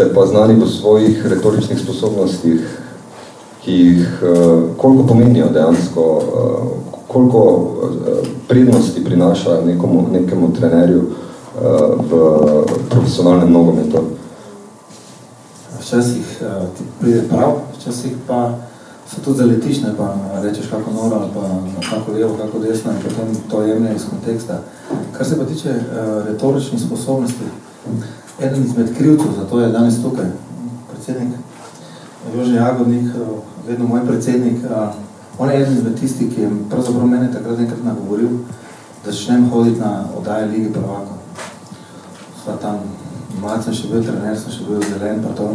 ste pa znani v svojih retoričnih sposobnostih, ki jih, uh, koliko pomenijo dejansko, uh, koliko uh, prednosti prinaša nekomu, nekemu trenerju v profesionalnem nogometu? Včasih ti pride prav, včasih pa se tudi zaletiš, ne pa rečeš kako noro ali pa kako levo, kako desno in potem to jemlje iz konteksta. Kar se pa tiče retoričnih sposobnosti, eden izmed krivcev, zato je danes tukaj predsednik Jože Jagodnik, uh, vedno moj predsednik, uh, on je eden izmed tistih, ki je pravzaprav mene takrat enkrat nagovoril, da začnem hoditi na odaje Ligi prvaka. Sva tam, mlad sem še bil trener, sem še bil zelen, pa to,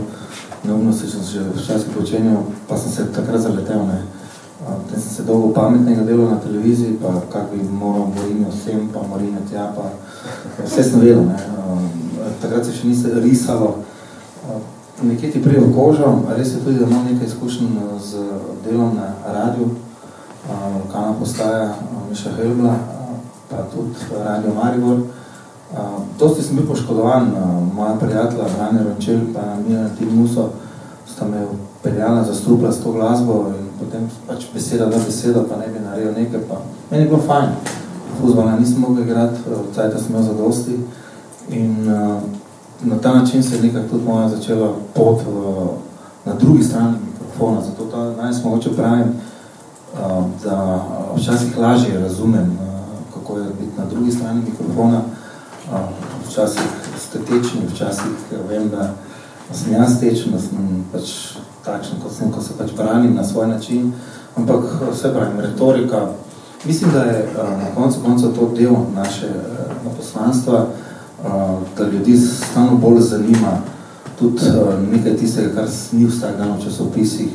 neumno se že včasih počenjal, pa sem se takrat zaletel, ne. Potem sem se dolgo pametnega delal na televiziji, pa kak bi moral Morinjo sem, pa Morinjo tja, pa vse sem vedel, ne. Takrat se še ni risalo. Nekje ti prije v kožo, res je tudi, da imam nekaj izkušenj z delom na radiju, lokalna postaja Miša Helbla, pa tudi Radio Maribor. Dosti sem bil poškodovan, moja prijatelja Brane Rončel pa Mila Tim Muso sta me peljala za strupla s to glasbo in potem pač beseda da beseda, pa ne bi naredil nekaj, pa meni je bilo fajn. Fuzbala nisem mogel igrati, cajta sem imel za dosti in uh, na ta način se je nekako tudi moja začela pot v, na drugi strani mikrofona, zato ta danes mogoče pravim, uh, da včasih lažje razumem, uh, kako je biti na drugi strani mikrofona, včasih ste tečni, včasih vem, da sem jaz tečen, da sem pač takšen, kot sem, ko se pač branim na svoj način, ampak vse pravim, retorika, mislim, da je na koncu konca to del naše poslanstva, da ljudi stano bolj zanima tudi nekaj tistega, kar ni dan v časopisih,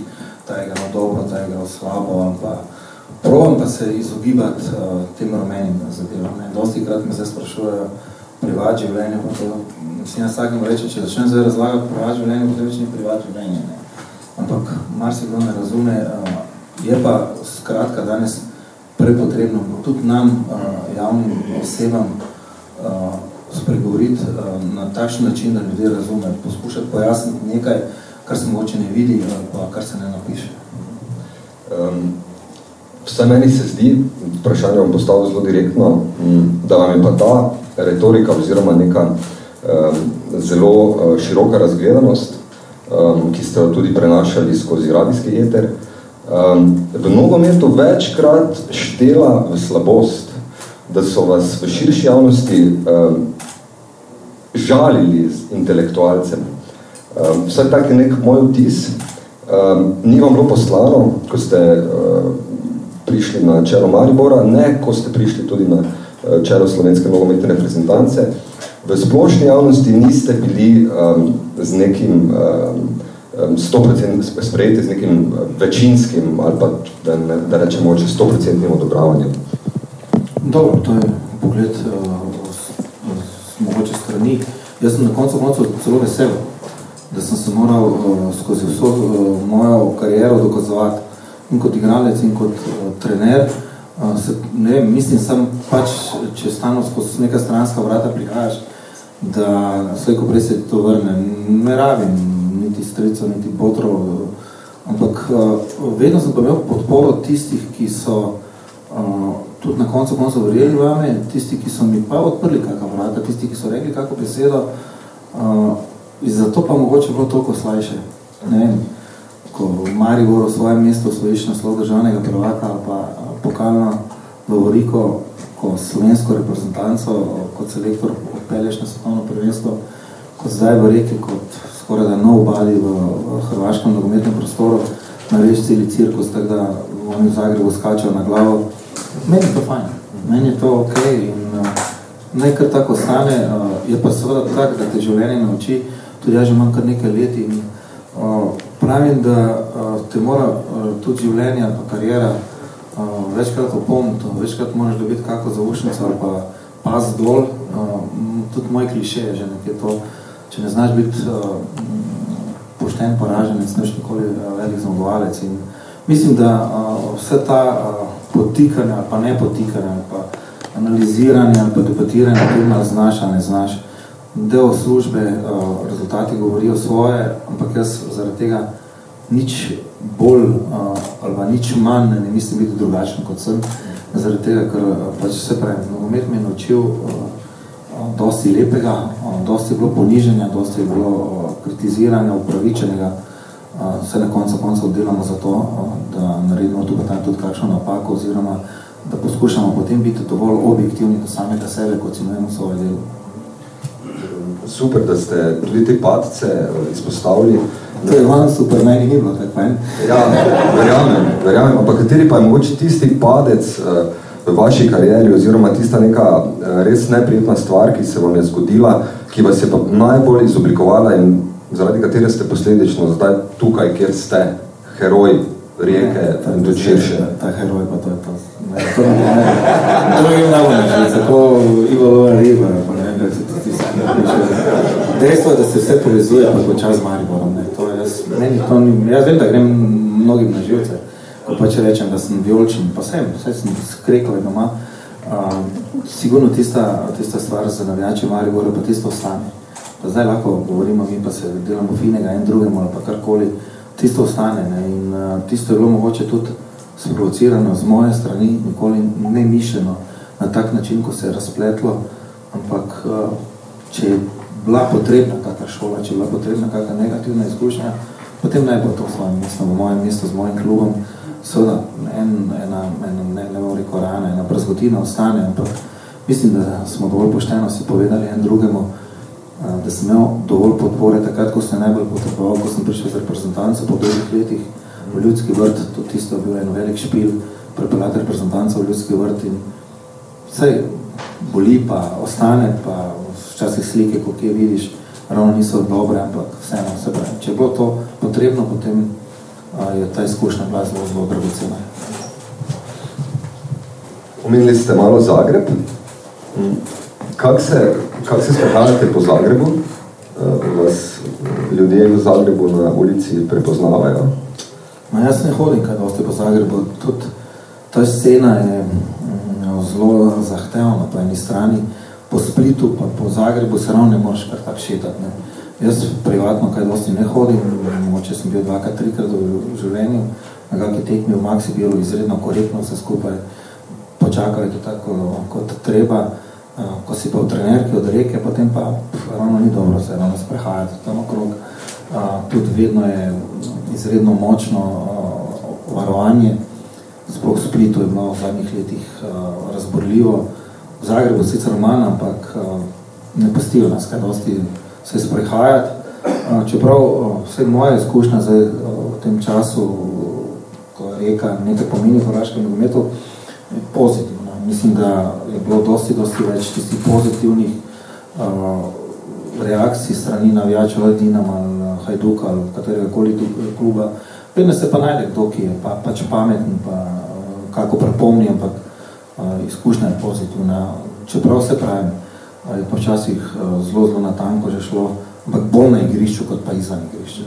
ta je igral dobro, ta je igral slabo, pa probam pa se izogibati tem rumenim zadevam. Dosti krat me zdaj sprašujejo, privat življenje, pa to, mislim, jaz vsakem reče, če začnem zdaj razlagati privat življenje, potem več ni privat življenje, ne. Ampak marsikdo ne razume, je pa skratka danes prepotrebno tudi nam, javnim osebam, spregovoriti na takšen način, da ljudje razume, poskušati pojasniti nekaj, kar se mogoče ne vidi, pa kar se ne napiše. Um, vse meni se zdi, vprašanje vam postavil zelo direktno, da vam je pa ta retorika oziroma neka um, zelo uh, široka razgledanost, um, ki ste jo tudi prenašali skozi radijski eter, um, v nogometu večkrat štela v slabost, da so vas v širši javnosti um, žalili z intelektualcem. Um, vsaj tak je nek moj vtis. Um, ni vam bilo poslano, ko ste uh, prišli na čelo Maribora, ne, ko ste prišli tudi na Eh, čelo slovenske nogometne reprezentance. V splošni javnosti niste bili um, z nekim um, 100% sprejeti, z nekim večinskim ali pa, da, ne, da rečemo, če 100% odobravanjem. Dobro, to je pogled s, s mogoče strani. Jaz sem na koncu koncu celo vesel, da sem se moral uh, skozi vso uh, mojo kariero dokazovati in kot igralec in kot uh, trener, se, ne vem, mislim sam pač, če stano skozi neka stranska vrata prihajaš, da vse, ko prej se to vrne, ne rabim niti stricov, niti botrov, ampak vedno sem pa imel podporo tistih, ki so uh, tudi na koncu koncu verjeli vame, tisti, ki so mi pa odprli kakva vrata, tisti, ki so rekli kako besedo, uh, in zato pa mogoče bilo toliko slajše. Ne vem, ko v Mariboru v svojem mestu osvojiš naslov državnega prvaka ali pa pokalno Lovoriko, ko slovensko reprezentanco, kot selektor odpelješ na svetovno prvenstvo, kot zdaj v reki, kot skoraj da nov bali v, v hrvaškem nogometnem prostoru, nareš celi cirkus, tako da oni v Zagrebu skačajo na glavo. Meni je to fajn, meni je to ok in uh, nekaj tako stane, uh, je pa seveda tak, da te življenje nauči, tudi jaz že imam kar nekaj let in uh, pravim, da uh, te mora uh, tudi življenje ali pa karijera uh, večkrat opomniti, večkrat moraš dobiti kako zaušnico ali pa pas dol, uh, tudi moj kliše je že nekaj to, če ne znaš biti uh, pošten poraženec, neš nikoli velik zmagovalec. In mislim, da uh, vse ta uh, potikanja, pa ne potikanja, pa analiziranje ali pa debatiranje, tudi znaš, ali ne znaš, del službe, uh, rezultati govorijo svoje, ampak jaz zaradi tega nič bolj uh, ali nič manj ne mislim biti drugačen kot sem, zaradi tega, ker pač se pravi, nogomet mi je naučil uh, dosti lepega, dosti je bilo poniženja, dosti je bilo kritiziranja, upravičenega, se na koncu koncev delamo za to, da naredimo tudi tam tudi kakšno napako oziroma da poskušamo potem biti dovolj objektivni do samega sebe, kot si nujemo svoje delo. Super, da ste tudi te padce eh, izpostavili. To je vam super, meni ni bilo tako fajn. Ja, verjamem, verjamem. Ampak kateri pa je mogoče tisti padec, uh, v vaši karieri oziroma tista neka eh, res neprijetna stvar, ki se vam je zgodila, ki vas je pa najbolj izoblikovala in zaradi katere ste posledično zdaj tukaj, kjer ste, heroj rijeke ja, in tudi širše. Ta heroj pa to je to. Ne, to ne, ne. To je že tako Ivo Lova Riba, pa ne kako se ti Dejstvo je, da se vse povezuje, pa počas z Mariborom. Ne. To jaz, meni to ni, jaz vem, da grem mnogim na živce ko pa če rečem, da sem vijolčen, pa sem, vse sem skrekal doma, uh, sigurno tista, tista stvar za navijače Maribora, pa tisto ostane. Pa zdaj lahko govorimo mi, pa se delamo finega en drugemu ali pa karkoli, tisto ostane. Ne? In uh, tisto je bilo mogoče tudi sprovocirano z moje strani, nikoli ne mišljeno na tak način, ko se je razpletlo, ampak uh, če je bila potrebna kakra šola, če je bila potrebna kakra negativna izkušnja, potem naj bo to v svojem mestu, v mojem mestu, z mojim klubom, seveda en, ena, ena, ne, ne bom rekel rana, ena brzgotina ostane, ampak mislim, da smo dovolj pošteno si povedali en drugemu, da sem imel dovolj podpore takrat, ko sem najbolj potreboval, ko sem prišel z reprezentanco po dolgih letih v ljudski vrt, to tisto je bil en velik špil, prepeljati reprezentanco v ljudski vrt in vse boli pa ostane, pa včasih slike, ko kje vidiš, ravno niso dobre, ampak vseeno se pravi. Če je bilo to potrebno, potem je ta izkušnja bila zelo, zelo dragocena. Omenili ste malo Zagreb. Kak se, kak se sprehajate po Zagrebu? Vas ljudje v Zagrebu na ulici prepoznavajo? Ma jaz ne hodim kaj dosti po Zagrebu. Tudi ta scena je mm, zelo zahtevna po eni strani. Po Splitu pa po Zagrebu se ravno ne moreš kar tak šetati. Ne. Jaz privatno kaj dosti ne hodim, moče sem bil dvakrat, trikrat v življenju, na kakaj tekmi v Maxi bilo izredno korektno vse skupaj, počakali to tako kot treba, ko si pa v trenerki od reke, potem pa ravno ni dobro se ravno sprehajati tam okrog. Tudi vedno je izredno močno varovanje, sploh v Splitu je bilo v zadnjih letih razborljivo, v Zagrebu sicer manj, ampak ne postijo nas kaj dosti se sprehajati. Čeprav vse moja izkušnja zdaj v tem času, ko je reka nekaj pomeni v Hrvaškem nogometu, pozitivna. Mislim, da je bilo dosti, dosti več tistih pozitivnih reakcij strani navijačev ali Dinama ali Hajduka ali katerega koli kluba. Vedno se pa najde kdo, ki je pa, pač pameten, pa kako prepomni, ampak izkušnja je pozitivna. Čeprav se pravim, ali pa včasih zelo, zelo na tanko že šlo, ampak bolj na igrišču, kot pa izvan igrišča.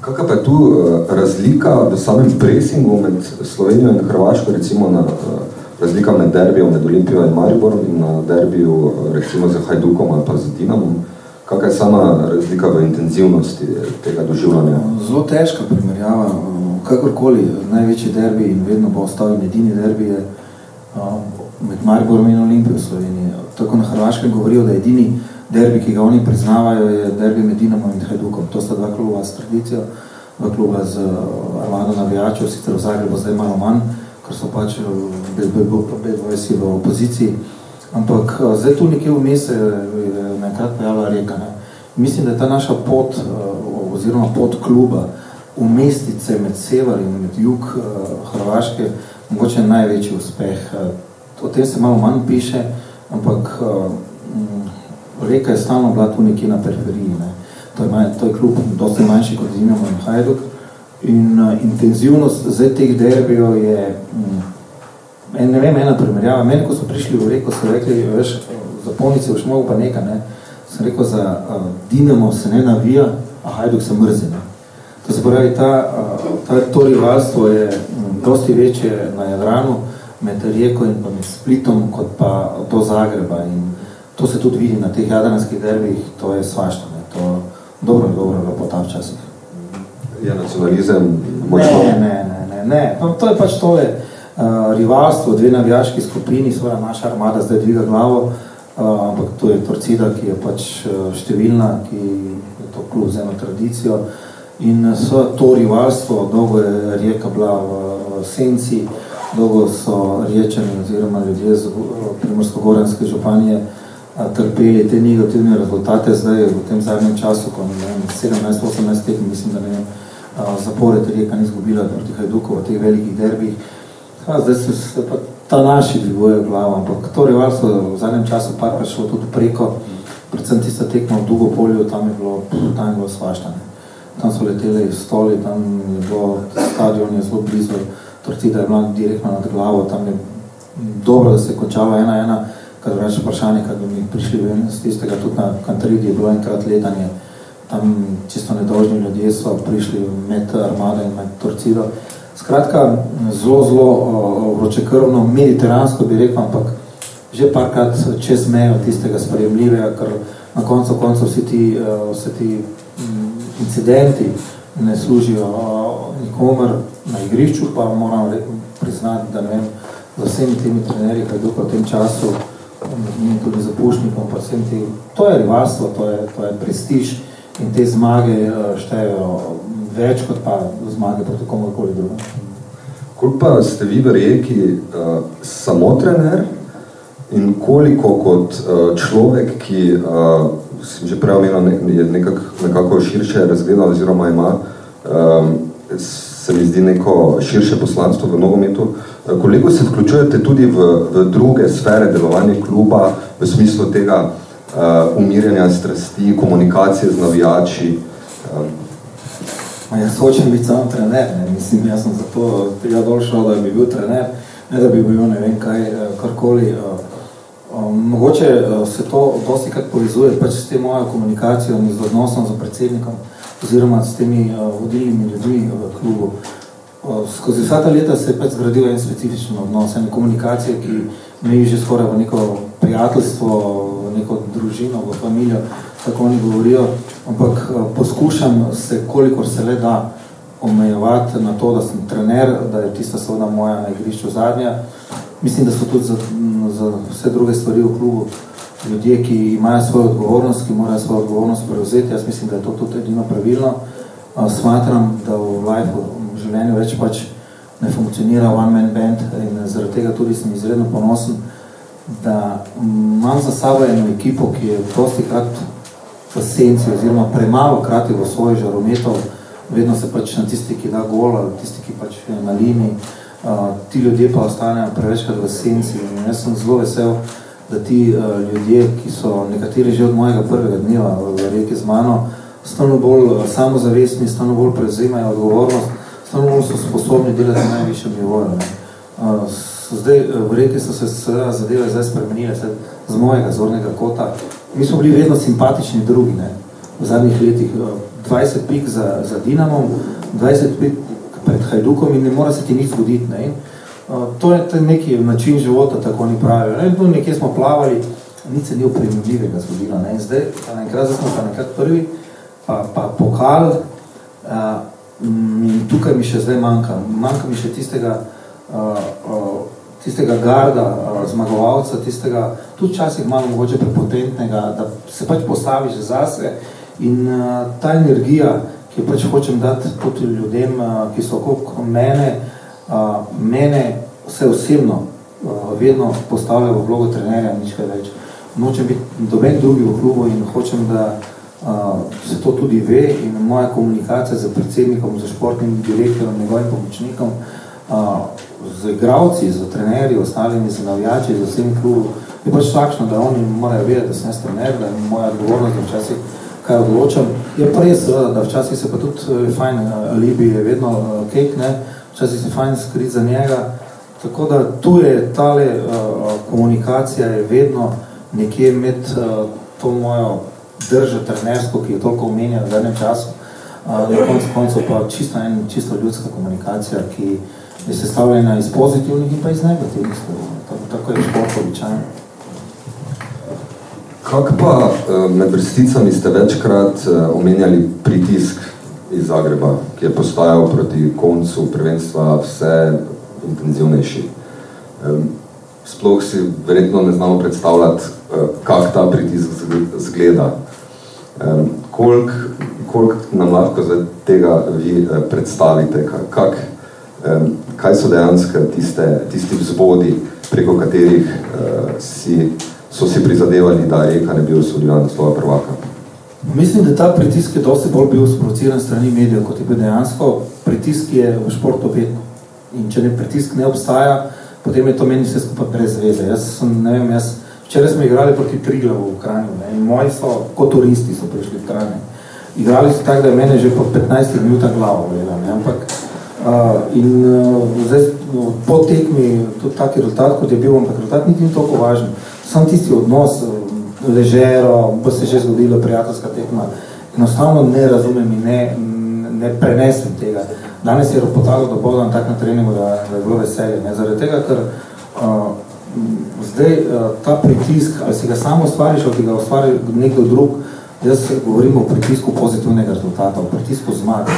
Kakva pa je tu razlika v samem presingu med Slovenijo in Hrvaško, recimo na eh, razlika med derbijo med Olimpijo in Mariborom in na derbiju recimo z Hajdukom ali pa z Dinamom? Kakva je sama razlika v intenzivnosti tega doživljanja? Zelo težka primerjava. Kakorkoli, največji derbi in vedno bo ostal in edini derbi je med Mariborom in Olimpijo v Sloveniji. Tako na Hrvaškem govorijo, da edini derbi, ki ga oni priznavajo, je derbi med Dinamo in Hajdukom. To sta dva kluba s tradicijo, dva kluba z uh, armado navijačev, sicer v Zagrebu zdaj malo manj, ker so pač B2S v opoziciji. Ampak uh, zdaj tu nekje vmes je nekrat pojavila reka. Ne. Mislim, da je ta naša pot uh, oziroma pot kluba umestice med sever in med jug Hrvaške mogoče največji uspeh o tem se malo manj piše, ampak reka je stalno bila tu nekje na periferiji. Ne. To, je, to je klub dosti manjši kot Dinamo in Hajduk. In uh, intenzivnost zdaj teh derbijo je, um, ne vem, ena primerjava. Meni, ko so prišli v reko, so rekli, veš, za polnice už mogo pa nekaj, ne. Sem rekel, za uh, Dinamo se ne navija, a Hajduk se mrzi. Ne? To se pravi, ta, ta, to rivalstvo je dosti večje na Jadranu med Rijeko in pa med Splitom, kot pa do Zagreba. In to se tudi vidi na teh jadranskih derbih, to je svašta. Ne? To dobro in dobro bilo po ta včasih. Je nacionalizem močno? Ne, ne, ne, ne. ne. No, to je pač to je uh, rivalstvo, dve navijaški skupini, svoja naša armada zdaj dviga glavo, uh, ampak to je Torcida, ki je pač uh, številna, ki je to klub z eno tradicijo. In so to rivalstvo, dolgo je rijeka bila v, v senci, dolgo so riječani oziroma ljudje z primorsko-goranske županije trpeli te negativne rezultate zdaj v tem zadnjem času, ko ne 17-18 tekmi, mislim, da ne vem, zapored rijeka ni izgubila proti Hajdukov v teh velikih derbih. Ha, zdaj se, pa ta naši dviguje glavo, ampak to rivalstvo v zadnjem času par šlo tudi preko, predvsem tista tekma v Dugopolju, tam je bilo, tam je bilo svaštane. Tam so leteli stoli, tam je bilo, stadion je zelo blizu, torcida je bila direktno nad glavo, tam je dobro, da se je končalo ena, ena, kar reč vprašanje, kad bi mi prišli ven z tistega, tudi na Kantaridi je bilo enkrat letanje, tam čisto nedožni ljudje so prišli med armada in med torcido. Skratka, zelo, zelo vročekrvno, mediteransko bi rekel, ampak že parkrat čez mejo tistega sprejemljivega, ker na koncu koncu vsi ti, vsi ti incidenti ne služijo nikomer na igrišču, pa moram priznati, da ne vem, za vsemi temi trenerji, kaj v tem času, in tudi zapušnikom, pa vsem tem, to je rivalstvo, to je, to je prestiž in te zmage štejejo več kot pa zmage proti komorkoli drugom. Koliko pa ste vi v Rijeki uh, samo trener in koliko kot uh, človek, ki uh, sem že prej omenil, ne, je nekak, nekako širše razgledal oziroma ima, um, se mi zdi neko širše poslanstvo v nogometu. Koliko se vključujete tudi v, v druge sfere delovanja kluba, v smislu tega uh, umirjanja strasti, komunikacije z navijači? Um. Jaz hočem biti samo trener, ne? mislim, jaz sem zato tega dol šel, da bi bil trener, ne da bi bil ne vem kaj, karkoli. Uh, Um, mogoče se to dosti krat povezuje pač s tem mojo komunikacijo in z odnosom z predsednikom oziroma s temi uh, vodilnimi ljudmi v klubu. Uh, skozi vsa ta leta se je pač zgradil en specifičen odnos, ena komunikacija, ki me že skoraj v neko prijateljstvo, v neko družino, v familijo, tako oni govorijo, ampak uh, poskušam se, kolikor se le da, omejevati na to, da sem trener, da je tista seveda moja na igrišču zadnja, mislim, da so tudi za, za vse druge stvari v klubu ljudje, ki imajo svojo odgovornost, ki morajo svojo odgovornost prevzeti. Jaz mislim, da je to tudi edino pravilno. Smatram, da v life, v življenju več pač ne funkcionira one-man band in zaradi tega tudi sem izredno ponosen, da imam za sabo eno ekipo, ki je prosti krat v senci oziroma premalo krati v svoj žarometov, vedno se pač na tisti, ki da gol ali tisti, ki pač je na liniji, ti ljudje pa ostanejo prevečkrat v senci in jaz sem zelo vesel, da ti uh, ljudje, ki so nekateri že od mojega prvega dneva v reki z mano, stano bolj uh, samozavestni, stano bolj prevzemajo odgovornost, stano bolj so sposobni delati na najvišjem nivoju. Uh, zdaj, v reki so se zadeve zdaj spremenile zdaj, z mojega zornega kota. Mi smo bili vedno simpatični drugi, ne? v zadnjih letih. 20 pik za, za Dinamom, 20 pik pred Hajdukom in ne mora se ti nič zgoditi. Ne? In, uh, to je neki način života, tako oni pravijo. Ne? Tu nekje smo plavali, nič se ni upremljivega zgodilo. Ne? In zdaj, pa nekrat, zdaj smo pa nekrat prvi, pa, pa pokal, uh, in tukaj mi še zdaj manjka. Manjka mi še tistega, uh, uh, tistega garda, uh, zmagovalca, tistega, tudi časih malo mogoče prepotentnega, da se pač postaviš zase in uh, ta energija, ki pač hočem dati tudi ljudem, ki so okrog mene, mene vse osebno vedno postavljajo v vlogo trenerja, nič kaj več. Nočem biti doben drugi v klubu in hočem, da se to tudi ve in moja komunikacija z predsednikom, z športnim direktorom, njegovim pomočnikom, z igravci, z trenerji, ostalimi, z navijači, z vsem klubu, je pač takšno, da oni morajo vedeti, da sem jaz trener, da je moja odgovornost, da včasih kaj odločam. Je pa res, da včasih se pa tudi eh, fajn, eh, alibi je vedno eh, kek, ne? včasih se fajn skriti za njega. Tako da tu je tale uh, komunikacija je vedno nekje med uh, to mojo držo trenersko, ki je toliko omenjala v zadnjem času, na koncu koncev pa čisto en, čisto ljudska komunikacija, ki je sestavljena iz pozitivnih in pa iz negativnih stvari. Tako je šport običajno. Kak pa eh, med vrsticami ste večkrat eh, omenjali pritisk iz Zagreba, ki je postajal proti koncu prvenstva vse intenzivnejši? Sploh si verjetno ne znamo predstavljati, eh, kak ta pritisk zgleda. Koliko kolik nam lahko za tega vi predstavite? Kak, kaj so dejansko tiste, tisti vzvodi, preko katerih si so si prizadevali, da Eka ne bi osvojila naslova prvaka? Mislim, da ta pritisk je dosti bolj bil sprovociran strani medijev, kot je bil dejansko. Pritisk je v športu vedno. In če ne pritisk ne obstaja, potem je to meni vse skupaj brez veze. Jaz sem, ne vem, jaz, včeraj smo igrali proti Triglavu v Kranju, ne, in moji so, kot turisti so prišli v Kranju. Igrali so tako, da je mene že po 15 minuta glavo ne, ampak uh, in uh, zdaj, po tekmi tudi tak rezultat, kot je bil, ampak rezultat ni toliko važen sam tisti odnos, eh, ležero, bo se že zgodilo prijateljska tekma, enostavno ne razumem in ne, ne prenesem tega. Danes je ropotalo do bodo tak na treningu, da, da je bilo veselje. Ne? Zaradi tega, ker uh, zdaj uh, ta pritisk, ali si ga samo ustvariš, ali ga ustvari nekdo drug, jaz govorim o pritisku pozitivnega rezultata, o pritisku zmaga.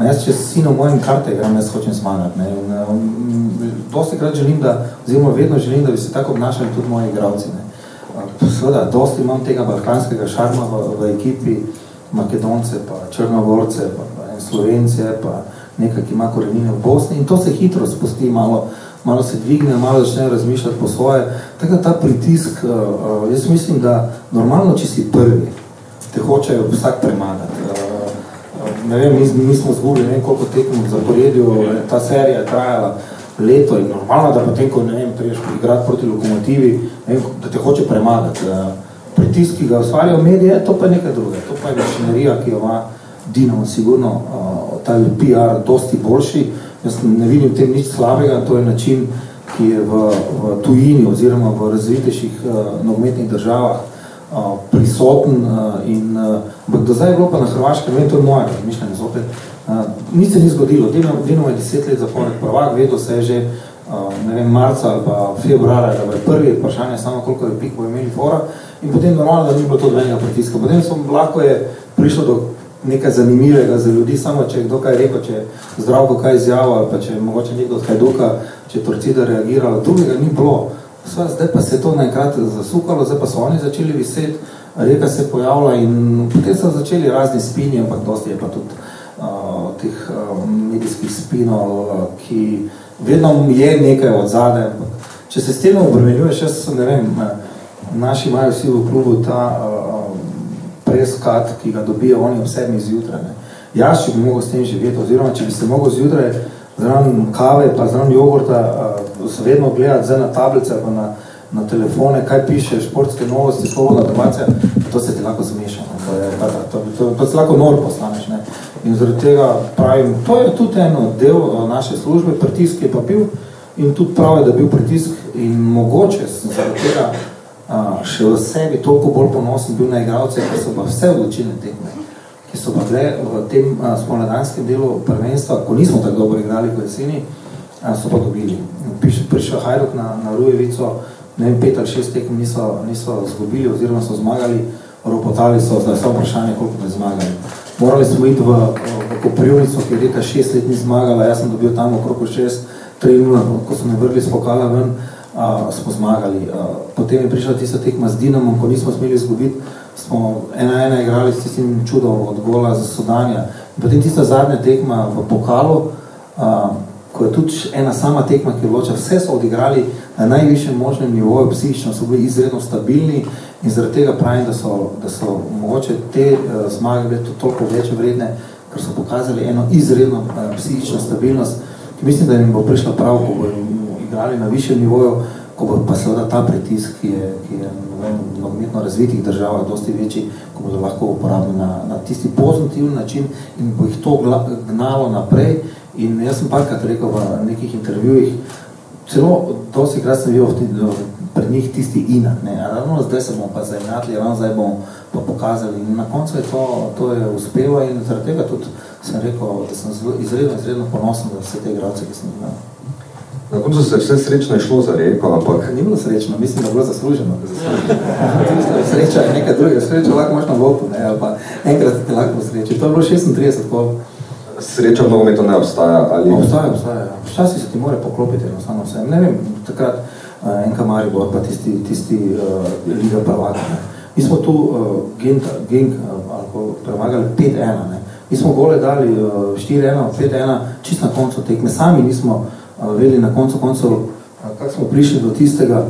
Jaz, če si na mojem karte igram, jaz hočem zmagati. Ne? In, um, dosti krat želim, da, oziroma vedno želim, da bi se tako obnašali tudi moji igravci. Ne? Seveda, dosti imam tega balkanskega šarma v, v ekipi, Makedonce, pa Črnogorce, pa, pa Slovence, pa nekaj, ki ima korenine v Bosni in to se hitro spusti, malo, malo se dvigne, malo začne razmišljati po svoje. Tako ta pritisk, uh, uh, jaz mislim, da normalno, če si prvi, te hočejo vsak premagati. Ne vem, mi, mi smo zgubili, ne vem koliko tekmo v zaporedju, ta serija je trajala leto in normalno, da potem, ko ne vem, priješ igrati proti lokomotivi, vem, da te hoče premagati. Pritisk, ki ga ustvarjajo medije, to pa je nekaj druge. To pa je mašinerija, ki jo ima Dinamo sigurno, ta PR dosti boljši. Jaz ne vidim tem nič slabega, to je način, ki je v, v tujini oziroma v razvitejših uh, nogometnih državah prisoten in do zdaj je bilo pa na Hrvaškem, vem, to je moje razmišljanje zopet, nič se ni zgodilo, Dinamo je deset let zapored prvak, vedo se je že ne vem, marca ali pa februara, da bo prvi vprašanje samo koliko je pik bo imeli fora in potem normalno, da ni bilo to dvenega pritiska. Potem so, lahko je prišlo do nekaj zanimivega za ljudi, samo če je kdo kaj rekel, če je zdravko kaj izjavil ali pa če je mogoče nekdo od Hajduka, če je Torcida reagirala, drugega ni bilo. Sva, zdaj pa se je to najkrat zasukalo, zdaj pa so oni začeli viseti, reka se pojavila in potem so začeli razni spini, ampak dosti je pa tudi uh, teh uh, medijskih spinov, uh, ki vedno je nekaj od zadaj. Če se s tem obremenjuješ, jaz ne vem, naši imajo vsi v klubu ta uh, preskat, ki ga dobijo oni ob sedmi zjutraj. Ne. Jaz, če bi mogel s tem živeti, oziroma če bi se mogel zjutraj zraven kave, pa zraven jogurta, uh, vedno gledati zdaj na tablice, pa na, na telefone, kaj piše, športske novosti, svobodna dobacija, to se ti lahko zmeša. To, je, to, to, to, to se lahko nor postaneš. Ne? In zaradi tega pravim, to je tudi eno del uh, naše službe, pritisk je pa bil in tudi prav je, da bil pritisk in mogoče zaradi tega uh, še v sebi toliko bolj ponosen bil na igralce, ker so pa vse odločine tekme ki so pa bile v tem spomladanskem delu prvenstva, ko nismo tako dobro igrali kot jeseni, so pa dobili. Prišel Hajduk na, na Rujevico, ne vem, pet ali šest tekem niso, niso zgubili oziroma so zmagali, ropotali so, zdaj so vprašanje, koliko bi zmagali. Morali smo iti v, v Koprivnico, ki je leta šest let ni zmagala, jaz sem dobil tam okrog šest, tri nula, ko so me vrli z pokala ven, a, smo zmagali. A, potem je prišla tista tekma z Dinamom, ko nismo smeli zgubiti, smo ena ena igrali s tistim čudom od gola za sodanja. Potem tista zadnja tekma v pokalu, a, ko je tudi ena sama tekma, ki je vloča, vse so odigrali na najvišjem možnem nivoju, psihično so bili izredno stabilni in zaradi tega pravim, da so, da so mogoče te uh, zmage bile toliko več vredne, ker so pokazali eno izredno uh, psihično stabilnost, ki mislim, da jim bo prišla prav, ko bo igrali na višjem nivoju, ko bo pa seveda ta pritisk, ki je, ki je v nogometno razvitih državah dosti večji, ko bodo lahko uporabili na, na tisti pozitivni način in bo jih to gnalo naprej. In jaz sem parkrat rekel v nekih intervjujih, celo dosti krat sem bil pri njih tisti inak. Ne. Ravno zdaj se bomo pa zajemljatili, ravno zdaj bomo pa pokazali. In na koncu je to, to je uspelo in zaradi tega tudi sem rekel, da sem izredno, izredno ponosen za vse te igralce, ki sem imel. Na koncu se vse srečno je šlo za reko, ampak... Ni bilo srečno, mislim, da je bilo zasluženo. Sreča je nekaj drugega, sreča lahko imaš na vopu, ne, ali pa enkrat ti lahko sreči. To je bilo 36 kol. Sreča v nogometu ne obstaja, ali... Obstaja, obstaja. Včasih se ti more poklopiti enostavno vse. Ne vem, takrat uh, enka Maribor, pa tisti, tisti uh, Liga prvaka. Ne. Mi smo tu uh, Gent, Genk uh, premagali 5-1. Ne. Mi smo gole dali uh, 4-1, 5-1, čist na koncu tekme. Sami nismo vedeli na koncu koncev, kako smo prišli do tistega,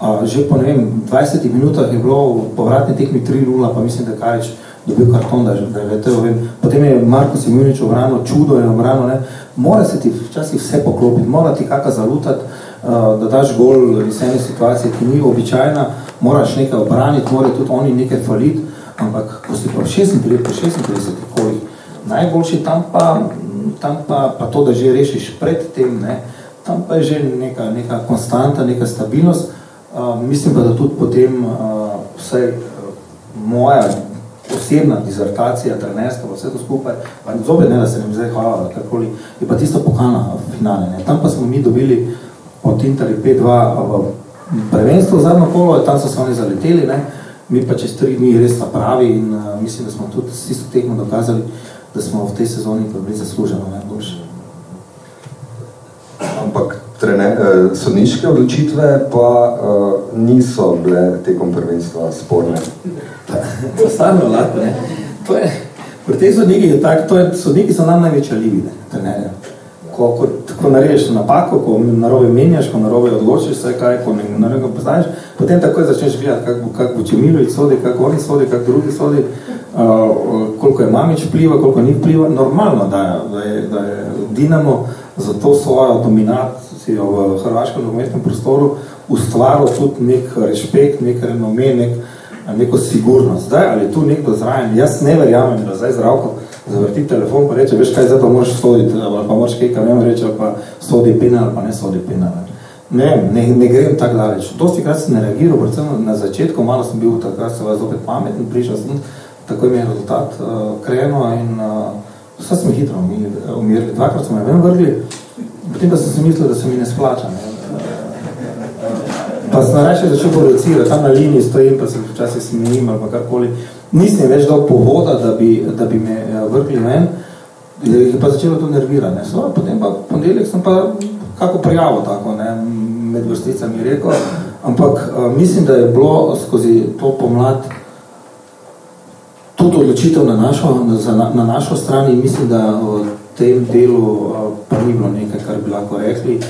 a, že po ne vem, 20 minutah je bilo v povratni tekmi 3-0, pa mislim, da Karič dobil karton, da, je letel, vem. Potem je Marko Simonič obrano, čudo je obrano, ne. Mora se ti včasih vse poklopiti, mora ti kaka zalutati, da daš gol iz ene situacije, ki ni običajna, moraš nekaj obraniti, mora tudi oni nekaj faliti, ampak ko si pa v 36, 36 kolih, najboljši tam pa, tam pa, pa to, da že rešiš pred tem, ne, tam pa je že neka, neka konstanta, neka stabilnost. Uh, mislim pa, da tudi potem uh, vse uh, moja osebna dizertacija, trenerska, vse to skupaj, pa zopet ne, da se nam zdaj hvala, kakoli, je pa tisto pokana finale. Ne. Tam pa smo mi dobili od Interi 5-2 v prvenstvo zadnjo kolo, tam so se oni zaleteli, ne. mi pa čez tri dni res pravi in uh, mislim, da smo tudi s tisto tekmo dokazali, da smo v tej sezoni pa bili zasluženo najboljši ampak trene, eh, sodniške odločitve pa uh, niso bile tekom prvenstva sporne. to stavno lahko, ne. To je, pri tej sodniki je tak, to je, sodniki so nam največja livine, trenerja. Ko, ko, ko naredeš napako, ko narobe menjaš, ko narobe odločiš vse kaj, ko narobe poznaš, potem takoj začneš gledati, kak bo, kak bo Čemilović sodi, kak oni sodi, kak drugi sodi, uh, koliko je Mamič vpliva, koliko ni vpliva. Normalno, da, da, je, da je Dinamo za to svojo dominacijo v hrvaškem nogometnem prostoru ustvaril tudi nek respekt, nek renome, nek, neko sigurnost. Zdaj, ali tu nekdo zrajen, jaz ne verjamem, da zdaj zdravko zavrti telefon pa reče, veš kaj, zdaj pa moraš soditi, ali pa moraš kaj, vem reči, ali pa sodi penal, ali pa ne sodi penal. Ne, ne, ne grem tako daleč. Dosti krat sem ne reagiral, predvsem na začetku, malo sem bil takrat se vas opet pameten, prišel sem, tako mi je rezultat uh, kreno in uh, Vse smo hitro umirili, dvakrat smo me ven vrgli, potem pa sem si mislil, da se mi ne splača. Ne. Pa sem reče začel producirati, tam na liniji stojim, pa se včasih smenim ali pa karkoli. Nisem več dal povoda, da bi, da bi me eh, vrgli ven, je pa začelo to nervirati. So, potem pa ponedeljek sem pa kako prijavo tako, ne, med vrsticami rekel, ampak uh, mislim, da je bilo skozi to pomlad tudi odločitev na našo, na, na našo stran in mislim, da v tem delu pa ni bilo nekaj, kar bi lahko rekli.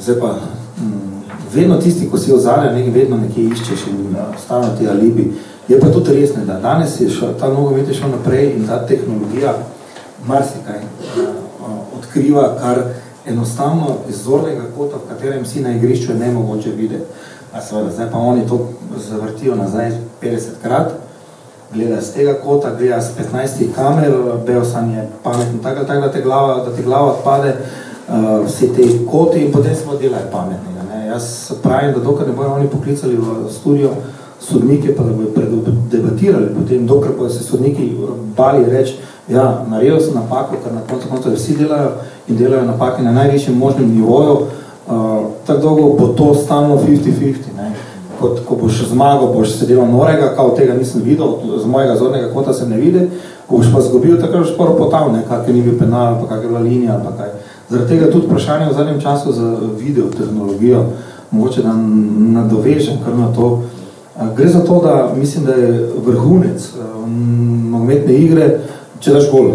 Zdaj pa, m, vedno tisti, ko si ozarja, nekaj vedno nekje iščeš in stano ti alibi. Je pa tudi res, da danes je šel, ta nogomet je šel naprej in ta tehnologija marsikaj odkriva, kar enostavno iz zornega kota, v katerem si na igrišču je nemogoče videti. A seveda, zdaj pa oni to zavrtijo nazaj 50 krat, gleda z tega kota, gleda z 15 kamer, Beosan je pametno, tako, tako da, te glava, da ti glava odpade, uh, vsi te koti in potem smo delali pametnega. Ne. Jaz pravim, da dokaj ne bojo oni poklicali v studio sodnike, pa da bojo predebatirali potem, dokaj bojo se sodniki bali reči, ja, naredil sem napako, ker na koncu konca vsi delajo in delajo napake na najvišjem možnem nivoju, uh, tako dolgo bo to stalno 50-50 kot ko boš zmagal, boš sedel norega, kao tega nisem videl, z mojega zornega kota se ne vidi, ko boš pa zgubil, tako boš skoro potal, ne, kak je ni bil penal, pa kak je bila linija, pa kaj. Zaradi tega tudi vprašanje v zadnjem času za video tehnologijo, mogoče da nadovežem kar na to. Gre za to, da mislim, da je vrhunec nogometne igre, če daš gol.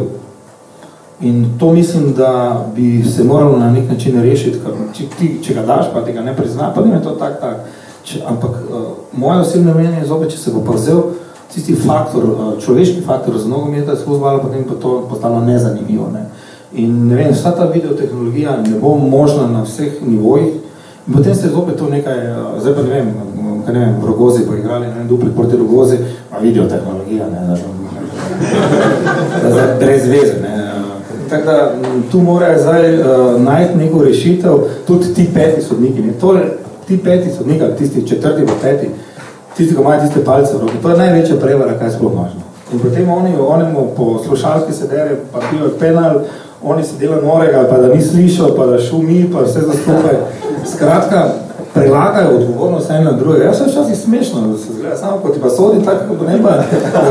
In to mislim, da bi se moralo na nek način rešiti, ker če, ti, če ga daš, pa tega ne prizna, pa ne to tak, tak. Če, ampak uh, moje osebne mnenje je zopet, če se bo pa vzel tisti faktor, uh, človeški faktor za nogometa skozi potem pa to postalo nezanimivo. Ne. In ne vem, vsa ta videotehnologija ne bo možna na vseh nivojih in potem se zopet to nekaj, uh, zdaj pa ne vem, kaj ne vem, v Rogozi pa igrali, ne vem, dupli proti Rogozi, a videotehnologija, ne, da, da, da, brez veze, ne. Tako da tu morajo zdaj uh, najti neko rešitev, tudi ti peti sodniki, ne. To ti peti so nekaj, tisti četrti pa peti, tisti, ko imajo tiste palce v roki, to je največja prevara, kaj sploh možno. In potem oni, onemu po slušalki se dere, pa pijo penal, oni se delajo norega, pa da ni slišal, pa da šumi, pa vse za skupaj. Skratka, prelagajo odgovornost eno na druge. Jaz sem včasih smešno, da se zgleda samo, ko ti pa sodi tako, kot ne pa,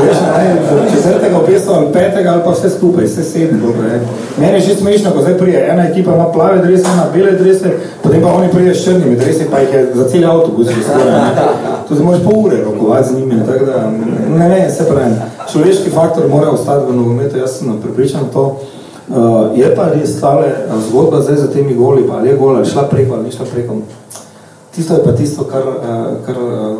veš, ne, četrtega opestva ali petega ali pa vse skupaj, vse sedem, dobro je. Meni je že smešno, ko zdaj prije, ena ekipa ima plave drese, ena bele drese, potem pa oni prije s črnimi drese, pa jih je za cel avtobus že skoraj, ne. To se možeš pol ure rokovati z njimi, tako da, ne, ne, se pravim. Človeški faktor mora ostati v nogometu, jaz sem pripričan to. Uh, je pa res stale zgodba zdaj za temi goli, pa ali je gola, ali šla preko, ali ni šla preko. Tisto je pa tisto, kar, eh, kar eh,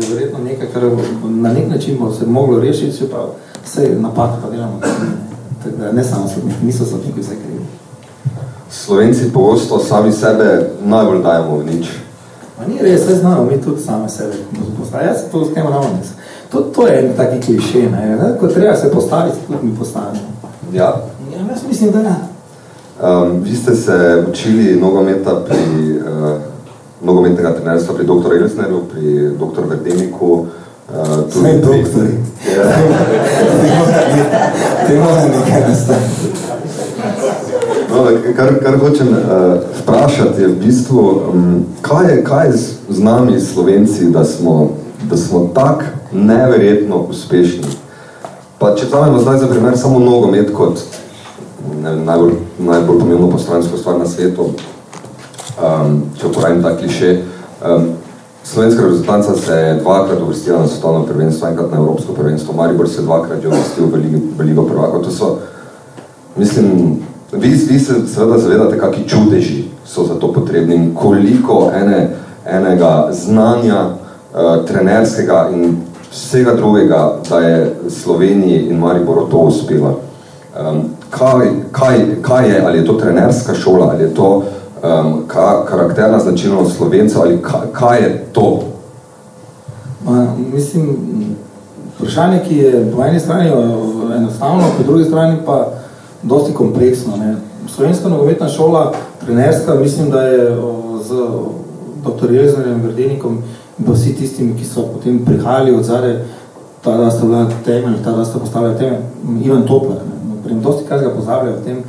je verjetno nekaj, kar na nek način bo se moglo rešiti, če pa vse napad pa delamo. Tako da ne samo sodniki, niso sodniki vse krivi. Slovenci pogosto sami sebe najbolj dajemo v nič. Ma ni res, vse znamo, mi tudi same sebe postavimo. Jaz se to s tem ravno nisem. To, to je en taki kliše, ne? Ko treba se postaviti, tudi mi postavimo. Ja. Ja, jaz mislim, da ne. Um, vi ste se učili nogometa pri uh, nogometnega trenerstva pri dr. Elsnerju, pri dr. Verdeniku. Uh, Sme doktori. Ja. Te mora nekaj nastaviti. No, kar, kar hočem uh, vprašati je v bistvu, um, kaj, je, kaj je z, z nami Slovenci, da smo, da smo tak neverjetno uspešni. Pa če zamemo zdaj za primer samo nogomet kot ne, najbolj, najbolj pomembno postransko stvar na svetu, um, če uporabim ta kliše. Um, slovenska reprezentanca se je dvakrat uvrstila na svetovno prvenstvo, enkrat na evropsko prvenstvo, Maribor se je dvakrat že uvrstil v, ligi, v Ligo prvako. To so, mislim, vi, vi se seveda zavedate, kakvi čudeži so za to potrebni koliko ene, enega znanja uh, trenerskega in vsega drugega, da je Sloveniji in Mariboru to uspela. Um, kaj, kaj, kaj je, ali je to trenerska šola, ali je to um, ka, karakterna značilnost Slovencev, ali kaj, kaj je to? Ma, mislim, vprašanje, ki je po eni strani enostavno, po drugi strani pa dosti kompleksno. Ne. Slovenska nogometna šola, trenerska, mislim, da je z dr. Jelznerjem Verdenikom in pa vsi tistimi, ki so potem prihajali od zare, ta da sta bila temelj, ta da sta postavila temelj, Ivan Topler, ne. Dosti kaj ga pozabljajo v tem,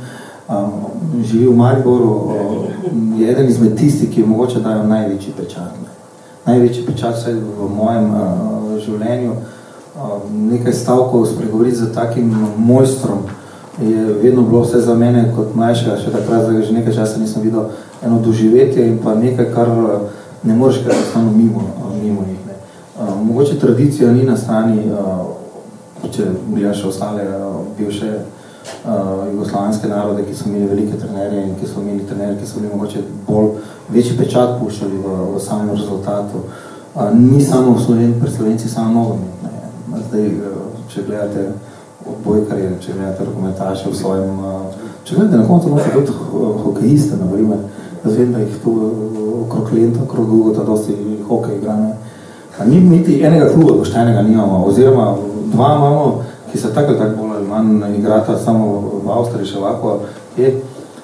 um, živi v Mariboru, um, je eden izmed tistih, ki mogoče dajo največji pečat. Ne. Največji pečat vse v mojem uh, življenju. Uh, nekaj stavkov spregovoriti za takim mojstrom je vedno bilo vse za mene kot mlajšega, še takrat, da že nekaj časa nisem videl eno doživetje in pa nekaj, kar ne moreš kar ostano mimo, mimo njih. Ne. Uh, mogoče tradicija ni na strani, uh, če gledaš ostale uh, bivše uh, jugoslovanske narode, ki so imeli velike trenerje in ki so imeli trenerje, ki so bili mogoče bolj večji pečat puščali v, v samem rezultatu. Uh, ni samo v Sloven, pri Slovenci samo nogomet. Zdaj, če gledate odbojkarje, če gledate rokometaše v svojem, uh, če gledate na koncu noče tudi hokejiste, na primer, jaz vem, da jih tu okrog lenta, okrog Gugota dosti hokej igra. Ne. Ni niti enega kluba poštenega nimamo, oziroma dva imamo, ki se tako tako manj igrata samo v Avstriji še lahko, je,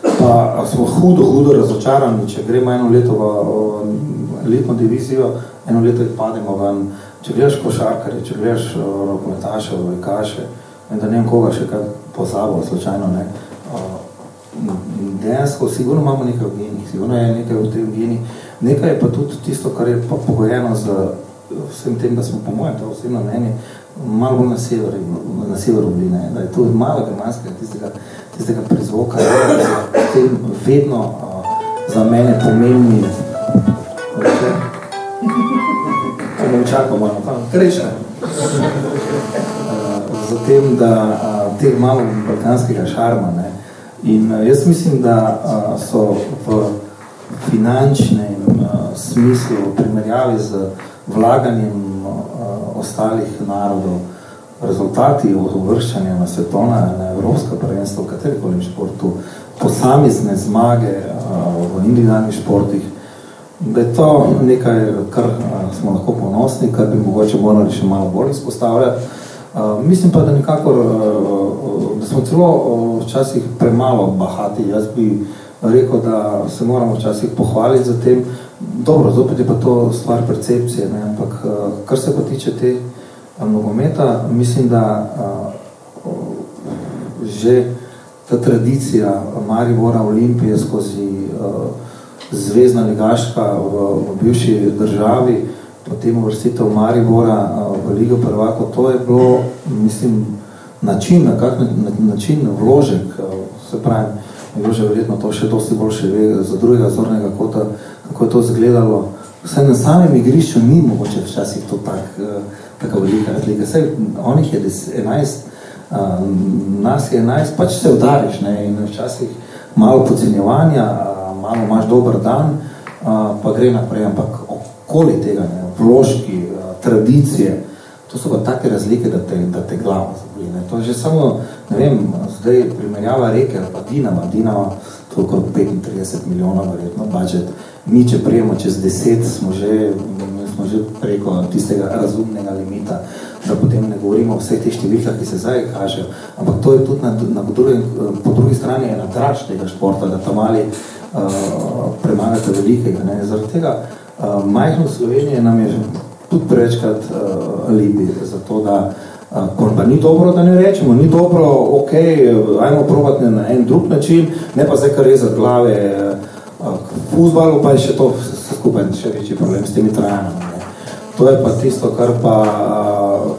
pa smo hudo, hudo razočarani, če gremo eno leto v elitno divizijo, eno leto jih pademo ven, če gledaš košarkarje, če gledaš rokometaše, vojkaše, da ne vem koga še kaj pozabo, slučajno ne. Dejansko, sigurno imamo nekaj v genih, sigurno je nekaj v tem geni, nekaj je pa tudi tisto, kar je pa pogojeno z vsem tem, da smo po mojem, to osebno mnenje, malo bolj na severu, na severu bili, ne, da je to malo germanskega, tistega, tistega prizvoka, da je tem vedno uh, za mene pomembni, reče, ne čakam, malo, pa, kreče, uh, za tem, da uh, teh malo balkanskega šarma, ne, in jaz mislim, da so v finančnem smislu v primerjavi z vlaganjem ostalih narodov, rezultati uvrščanja na svetovna, na evropska prvenstva, v katerikoli športu, posamezne zmage uh, v individualnih športih, da je to nekaj, kar uh, smo lahko ponosni, kar bi mogoče morali še malo bolj izpostavljati. Uh, mislim pa, da nekako, uh, da smo celo uh, včasih premalo bahati. Jaz bi rekel, da se moramo včasih pohvaliti za tem, Dobro, zopet je pa to stvar percepcije, ne? ampak kar se pa tiče te nogometa, mislim, da že ta tradicija Maribora Olimpije skozi uh, zvezdna ligaška v, v bivši državi, potem vrstitev Maribora uh, v Ligo prvako, to je bilo, mislim, način, na kak način vložek, uh, se pravi, je že verjetno to še dosti boljše ve, za drugega zornega kota, kako je to izgledalo. Vse na samem igrišču ni mogoče včasih to tak, uh, taka velika razlika. Vse, onih je 11, nas je naj, pač se udariš ne, in včasih malo podcenjevanja, malo imaš dober dan, pa gre naprej, ampak okoli tega, ne, vložki, tradicije, to so pa take razlike, da te, da te glava zaboli. Ne. To je že samo, ne vem, zdaj primerjava reke, pa Dinama, Dinama, to je 35 milijonov verjetno budget, mi če prijemo čez 10, smo že, smo že preko tistega razumnega limita, da potem ne govorimo o vseh teh številkah, ki se zdaj kažejo, ampak to je tudi na, na drugi, po drugi strani je nadrač tega športa, da ta mali uh, premagate velikega. Ne. Zaradi tega uh, majhno Slovenije nam je tudi prevečkrat uh, libi za to, da uh, pa ni dobro, da ne rečemo, ni dobro, ok, ajmo probati na en drug način, ne pa zdaj kar rezati glave uh, k fuzbalu, pa je še to skupaj še večji problem s temi trajanami. To je pa tisto, kar pa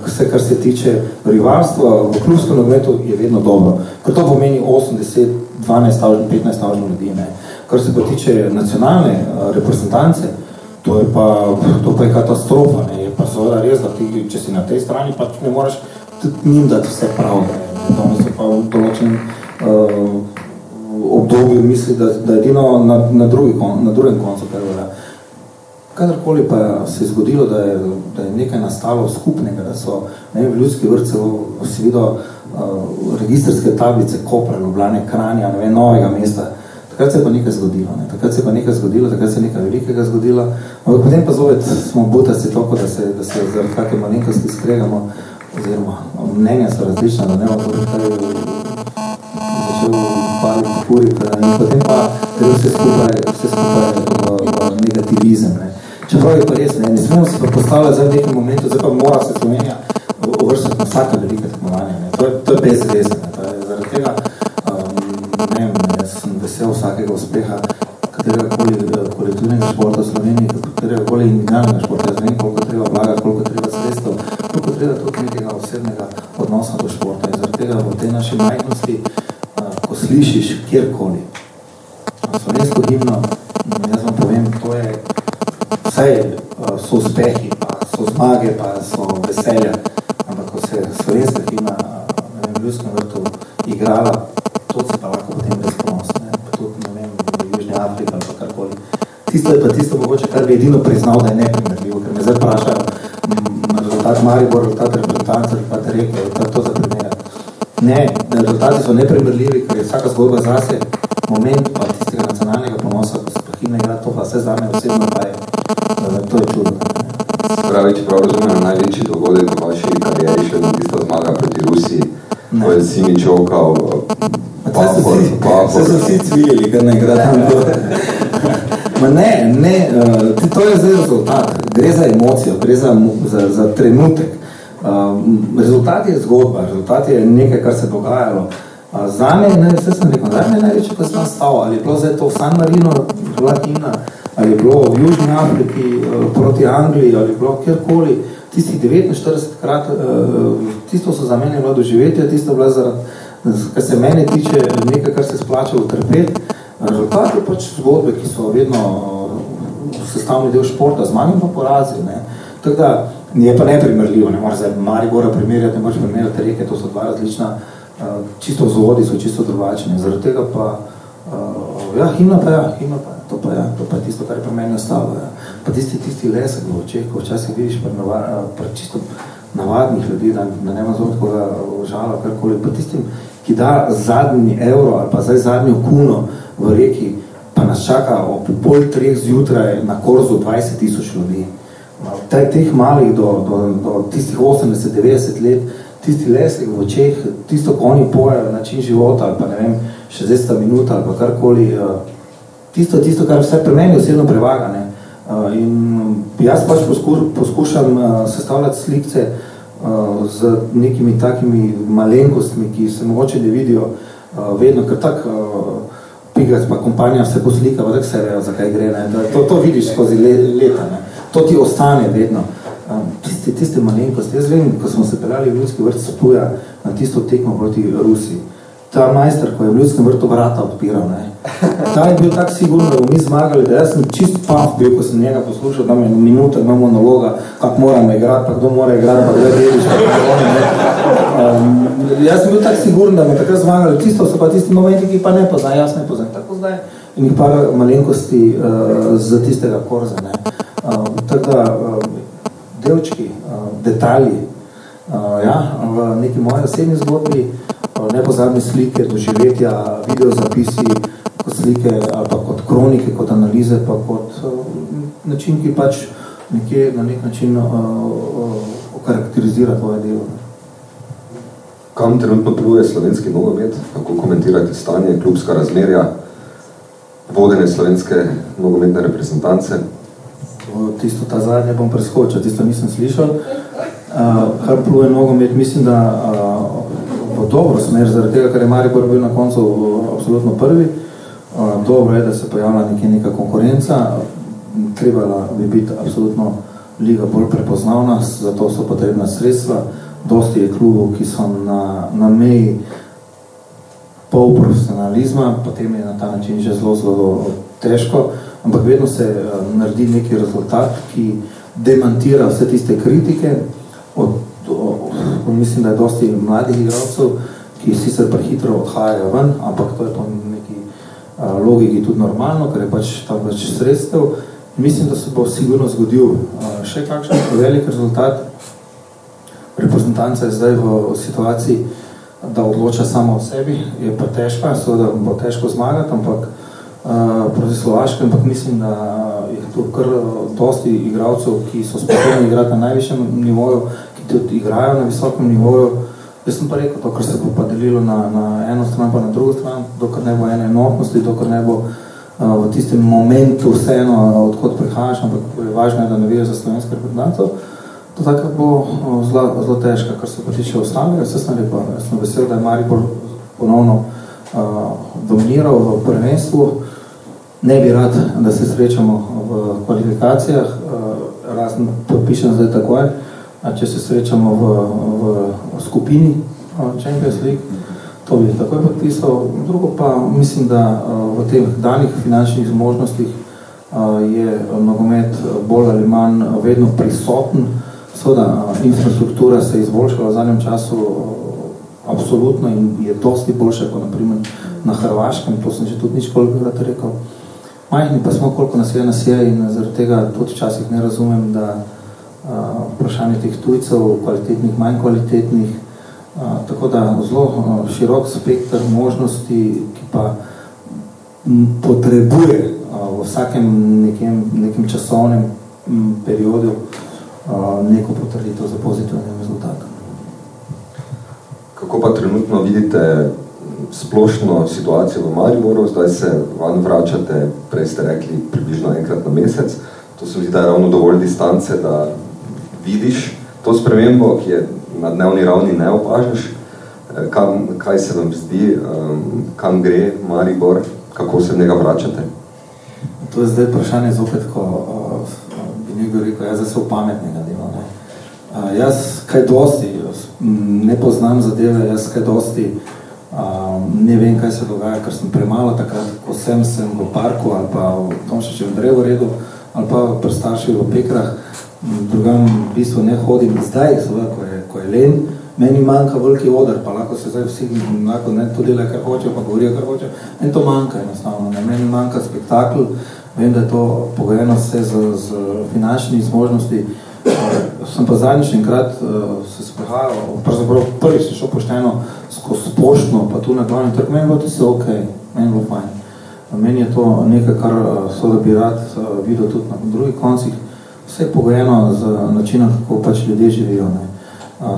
vse, kar se tiče rivalstva v klubskem nogometu, je vedno dobro. Ker to pomeni 80, 12, 15 stavžno ljudi. Ne. Kar se pa tiče nacionalne reprezentance, to je pa, to pa je katastrofa. Ne. Je pa seveda res, da ti, če si na tej strani, pa ne moraš njim dati vse prav. Oni so pa v določenem uh, obdobju misli, da, da edino na, na, drugi, na drugem koncu, kar velja. Kadarkoli pa se je zgodilo, da je, da je nekaj nastalo skupnega, da so ne vem, ljudski vrtce si videl uh, registrske tablice Kopra, Ljubljane, Kranja, ne vem, novega mesta, takrat se je pa nekaj zgodilo. Ne? Takrat se je pa nekaj zgodilo, takrat se je nekaj velikega zgodilo. Ampak potem pa zopet smo butasti toliko, da se, da se zaradi kakve malenkosti skregamo, oziroma mnenja so različna, da ne bo kaj začel paliti kuriti in potem pa gre vse skupaj, vse skupaj v, v negativizem. Ne? Čeprav je pa res, ne, ne smemo se pa postavljati zdaj v nekem momentu, zdaj pa mora se Slovenija uvrstiti na vsake velike tekmovanje. Ne. To je, to je bezvezne. Zaradi tega, um, ne vem, jaz sem vesel vsakega uspeha katerega koli eh, kolektivnega športa v Sloveniji, katerega koli individualnega športa. Jaz vem, koliko treba vlagati, koliko treba sredstev, koliko treba tudi nekega osebnega odnosa do športa. In zaradi tega v tej naši majhnosti, uh, ko slišiš kjerkoli, slovensko himno, jaz vam povem, to je vse eh, so uspehi, pa so zmage, pa so veselja, ampak ko se slovenska himna eh, na ljudskem vrtu igrala, to se Afriki ali pa karkoli. Tisto je pa tisto mogoče, kar bi edino priznal, da je neprimerljivo, ker me zdaj prašajo, na rezultat Maribor, rezultat reprezentanca, rezultat Reke, rezultat to za primer. Ne, rezultati so neprimerljivi, ker je vsaka zgodba zase moment pa so vsi cvilili, ker ne igra tam Ma ne, ne, uh, to je zdaj rezultat. Gre za emocijo, gre za, za, za trenutek. Uh, rezultat je zgodba, rezultat je nekaj, kar se dogajalo. Uh, zame, ne, vse sem rekel, zame je največji, ko sem nastal, ali je bilo zdaj to San Marino, bila himna, ali je bilo v Južni Afriki uh, proti Angliji, ali je bilo kjerkoli, tistih 49 krat, uh, tisto so za mene bilo doživetje, tisto bilo zaradi, kar se mene tiče, nekaj, kar se splača utrpeti. Rezultat je pač zgodbe, ki so vedno uh, sestavni del športa, z manjim pa porazi. Ne. Tako da je pa neprimerljivo, ne moraš zdaj Maribora primerjati, ne moraš primerjati reke, to so dva različna, uh, čisto vzvodi so čisto drugačni. Zaradi tega pa, uh, ja, himna pa ja, himna pa ja to pa, ja, to pa je tisto, kar je pa meni ostalo. Ja. Pa tisti, tisti lesek v očeh, ko včasih vidiš pa, navad, pa čisto navadnih ljudi, da, da nema zelo koga žala, karkoli, pa tistim, ki da zadnji evro ali pa zdaj zadnjo kuno v reki, pa nas čaka ob pol treh zjutraj na korzu 20 tisoč ljudi. Taj, teh malih do, do, do tistih 80-90 let, tisti lesek v očeh, tisto, ko oni pojejo način života ali pa ne vem, 60 minuta ali pa karkoli, uh, tisto, tisto, kar vse pri meni osebno prevaga, ne. In jaz pač poskušam sestavljati slikce z nekimi takimi malenkostmi, ki se mogoče ne vidijo vedno, ker tak pigac pa kompanija se poslika, pa tako se vejo, zakaj gre. Ne? To, to vidiš skozi leta. Ne? To ti ostane vedno. Tiste, tiste malenkosti. Jaz vem, ko smo se peljali v Ljudski vrt Spuja na tisto tekmo proti Rusiji, ta majster, ko je v ljudskem vrtu vrata odpiral, ne. Ta je bil tak sigurno, da bomo mi zmagali, da jaz sem čist paf bil, ko sem njega poslušal, da me minuta ima monologa, kak moramo igrati, pa kdo mora igrati, pa kdo je deliš, pa kdo ne. Um, jaz sem bil tak sigurno, da me takrat zmagali, tisto so pa tisti momenti, ki pa ne poznam, jaz ne poznam, tako zdaj. In jih par malenkosti uh, z tistega korza, ne. Um, tako da, um, delčki, uh, detalji, ja, v neki moji osebni zgodbi, nepozabne slike, doživetja, video zapisi, kot slike ali pa kot kronike, kot analize, pa kot uh, način, ki pač nekje na nek način uh, uh, okarakterizira tvoje delo. Kam trenutno pluje slovenski nogomet? Kako komentirate stanje, klubska razmerja, vodene slovenske nogometne reprezentance? Tisto ta zadnje bom preskočil, tisto nisem slišal. Uh, kar pluje nogomet, mislim, da uh, v dobro smer, zaradi tega, ker je Maribor bil na koncu absolutno prvi. Dobro je, da se pojavila nekaj neka konkurenca, trebala bi biti absolutno liga bolj prepoznavna, zato so potrebna sredstva. Dosti je klubov, ki so na, na meji pol profesionalizma, potem je na ta način že zelo, zelo težko, ampak vedno se naredi neki rezultat, ki demantira vse tiste kritike, mislim, da je dosti mladih igralcev, ki sicer prehitro odhajajo ven, ampak to je po neki uh, logiki tudi normalno, ker je pač tam več sredstev. Mislim, da se bo sigurno zgodil uh, še kakšen velik rezultat. Reprezentanta je zdaj v situaciji, da odloča samo o sebi, je pa težko, seveda bo težko zmagati, ampak uh, proti Slovaškem, ampak mislim, da je tu kar dosti igralcev, ki so sposobni igrati na najvišjem nivoju, tudi igrajo na visokem nivoju. Jaz sem pa rekel, to, kar se bo pa delilo na, na eno stran, pa na drugo stran, dokar ne bo ene enotnosti, dokar ne bo uh, v tistem momentu vseeno, uh, odkot prihajaš, ampak je važno, da ne vidiš za slovenske reprezentantov, to takrat bo uh, zelo, zelo težko, kar se pa tiče ostalega. Jaz sem rekel, jaz sem vesel, da je Maribor ponovno uh, dominiral v prvenstvu. Ne bi rad, da se srečamo v kvalifikacijah, uh, razen podpišem zdaj takoj, če se srečamo v, v, v skupini Champions League, to bi takoj podpisal. Drugo pa mislim, da v teh danih finančnih zmožnostih je nogomet bolj ali manj vedno prisoten. Seveda, infrastruktura se je izboljšala v zadnjem času absolutno in je dosti boljša kot naprimer na Hrvaškem, to sem že tudi nič koliko rekel. Majhni pa smo, koliko nas je nas je in zaradi tega tudi včasih ne razumem, da vprašanje teh tujcev, kvalitetnih, manj kvalitetnih, tako da zelo širok spektr možnosti, ki pa potrebuje v vsakem nekem, nekem časovnem periodu neko potrditev za pozitivni rezultat. Kako pa trenutno vidite splošno situacijo v Mariboru? Zdaj se van vračate, prej ste rekli, približno enkrat na mesec. To se mi zdi, da je ravno dovolj distance, da vidiš to spremembo, ki je na dnevni ravni ne opažaš, eh, kam, kaj se vam zdi, um, kam gre Maribor, kako se v njega vračate? To je zdaj vprašanje zopet, ko uh, bi nekdo rekel, jaz sem pametnega dela. Ne? Uh, jaz kaj dosti, ne poznam zadeve, jaz kaj dosti um, ne vem, kaj se dogaja, ker sem premalo takrat, ko sem, sem v parku ali pa v tom še če v drevo redu ali pa pri starših v pekrah, drugam v bistvu ne hodim zdaj, seveda, ko ko je len, meni manjka veliki odr, pa lahko se zdaj vsi lahko ne to delajo, kar hočejo, pa govorijo, kar hočejo. Meni to manjka enostavno, ne? meni manjka spektakl, vem, da je to pogojeno vse z, z finančnimi zmožnosti. Uh, sem pa zadnjič enkrat uh, se sprehajal, pravzaprav prvi se šel pošteno skozi poštno, pa tu na glavni trg, meni bilo tisto ok, meni bilo fajn. Meni je to nekaj, kar uh, so da bi rad uh, videl tudi na drugih koncih, vse je pogojeno z načinom, kako pač ljudje živijo. Ne.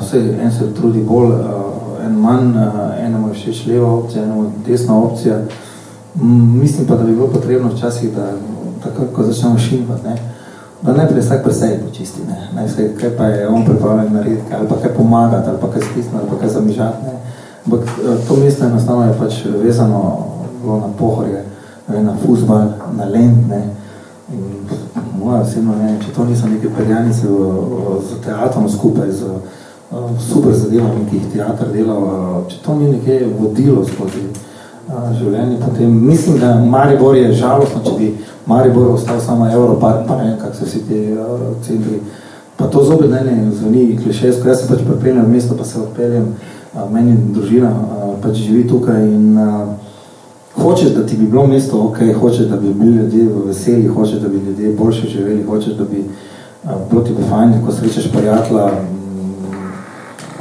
Vse, en se trudi bolj, en manj, enemu je všeč leva opcija, enemu desna opcija. Mislim pa, da bi bilo potrebno včasih, da tako, ko začnemo šimpat, ne, da najprej vsak pri sebi počisti, ne. Najprej, kaj pa je on pripravljen narediti, ali pa kaj pomagati, ali pa kaj stisniti, ali pa kaj zamižati, ne. Ampak to mesto enostavno je pač vezano bilo na pohorje, na fuzbal, na lent, ne. In moja osebno, ne, če to niso neke perjanice z teatrom skupaj, z super zadevami, ki jih teatr delal, če to ni nekje vodilo skozi življenje, potem mislim, da Maribor je žalostno, če bi Maribor ostal samo Europark, pa ne vem, kak se vsi uh, centri. Pa to zopet ne, ne zvoni klišejsko, jaz se pač prepeljem v mesto, pa se odpeljem, meni družina pač živi tukaj in uh, hočeš, da ti bi bilo mesto ok, hočeš, da bi bili ljudje veseli, hočeš, da bi ljudje boljše živeli, hočeš, da bi uh, bilo ti fajn, ko srečeš prijatla,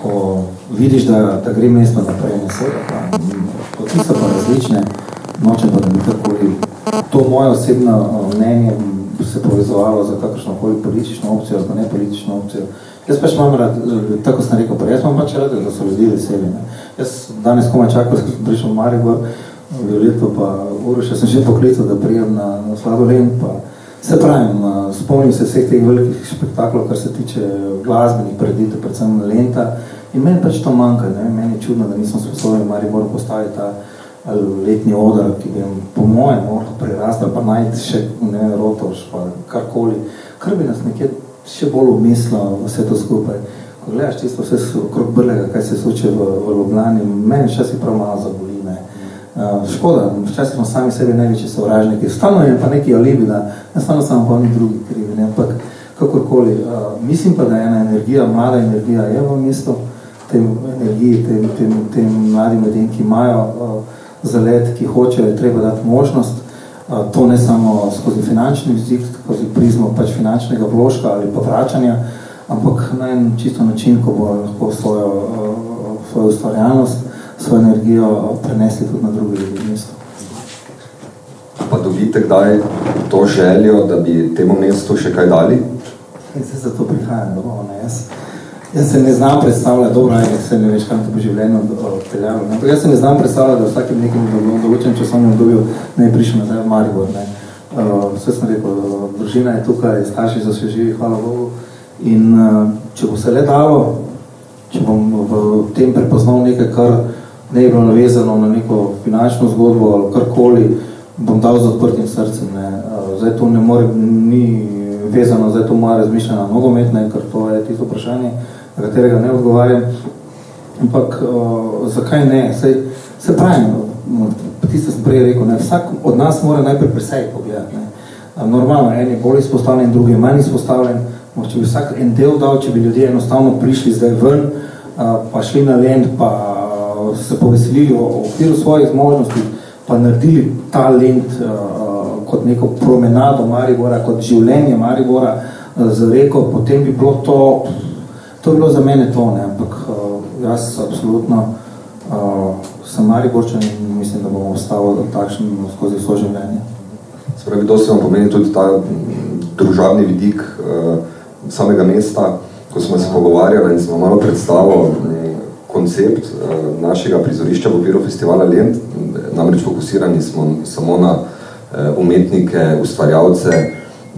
ko vidiš, da, da gre mesto naprej in vsega, pa poti so pa različne, nočem pa, da bi takoli to moje osebno mnenje se povezovalo za kakršno koli politično opcijo, ali pa ne politično opcijo. Jaz pač imam rad, tako sem rekel, pa jaz imam pač rad, da so ljudi veseli. Ne. Jaz danes komaj čakal, da sem prišel v Maribor, Violeto pa Uroša, sem že poklical, da prijem na, na Sladolem, pa se pravim, spomnim se vseh teh velikih spektaklov, kar se tiče glasbenih preditev, predvsem Lenta, In meni pač to manjka, ne? meni je čudno, da nisem sposoben v Mariboru postaviti ta letni odar, ki bi po mojem lahko prerastal, pa najti še ne, rotovš, pa karkoli, kar bi nas nekje še bolj umislo vse to skupaj. Ko gledaš čisto vse okrog brlega, kaj se suče v, v Ljubljani, meni včasih prav malo zaboli. Uh, škoda, včasih smo sami sebi največji sovražniki. Stalno je pa neki alibi, da ne stalno samo pa ni drugi krivi, ne? ampak kakorkoli. Uh, mislim pa, da je ena energija, mlada energija je v mestu, tem energiji, tem, tem, tem mladim ljudem, ki imajo uh, zalet, ki hočejo, je treba dati možnost, uh, to ne samo skozi finančni vizik, skozi prizmo pač finančnega vložka ali pa vračanja, ampak na en čisto način, ko bo lahko svojo, uh, svojo ustvarjalnost, svojo energijo prenesli tudi na druge ljudi mesto. Pa dobite kdaj to željo, da bi temu mestu še kaj dali? In se zato prihajam, dobro, ne, jaz. Jaz se ne znam predstavljati, dobro, aj, se ne veš, kam to bo življenje odpeljalo. Ampak jaz se ne znam predstavljati, da vsakim nekim določenim časovnim obdobju ne prišel nazaj v Maribor. Ne. Uh, vse sem rekel, družina je tukaj, starši so še živi, hvala Bogu. In uh, če bo se le dalo, če bom v tem prepoznal nekaj, kar ne je bilo navezano na neko finančno zgodbo ali karkoli, bom dal z odprtim srcem. Ne. Uh, zdaj to ne more, ni vezano, zdaj to moja razmišljena nogometne, ker to je tisto vprašanje, na katerega ne odgovarjam. Ampak uh, zakaj ne? Sej, se pravim, tisto sem prej rekel, ne? vsak od nas mora najprej pri sebi pogledati. Ne? Normalno, en je bolj izpostavljen, drugi je manj izpostavljen. Če bi vsak en del dal, če bi ljudje enostavno prišli zdaj ven, uh, pa šli na lent, pa uh, se poveselili v okviru svojih zmožnosti, pa naredili ta lent uh, kot neko promenado Maribora, kot življenje Maribora uh, z reko, potem bi bilo to To je bilo za mene to, ne, ampak uh, jaz absolutno uh, sem Mariborčan in mislim, da bom ostal takšen skozi svoje življenje. Spravi, to se vam pomeni tudi ta družabni vidik uh, samega mesta, ko smo se pogovarjali in smo malo predstavili koncept uh, našega prizorišča v okviru festivala Lent, namreč fokusirani smo samo na uh, umetnike, ustvarjalce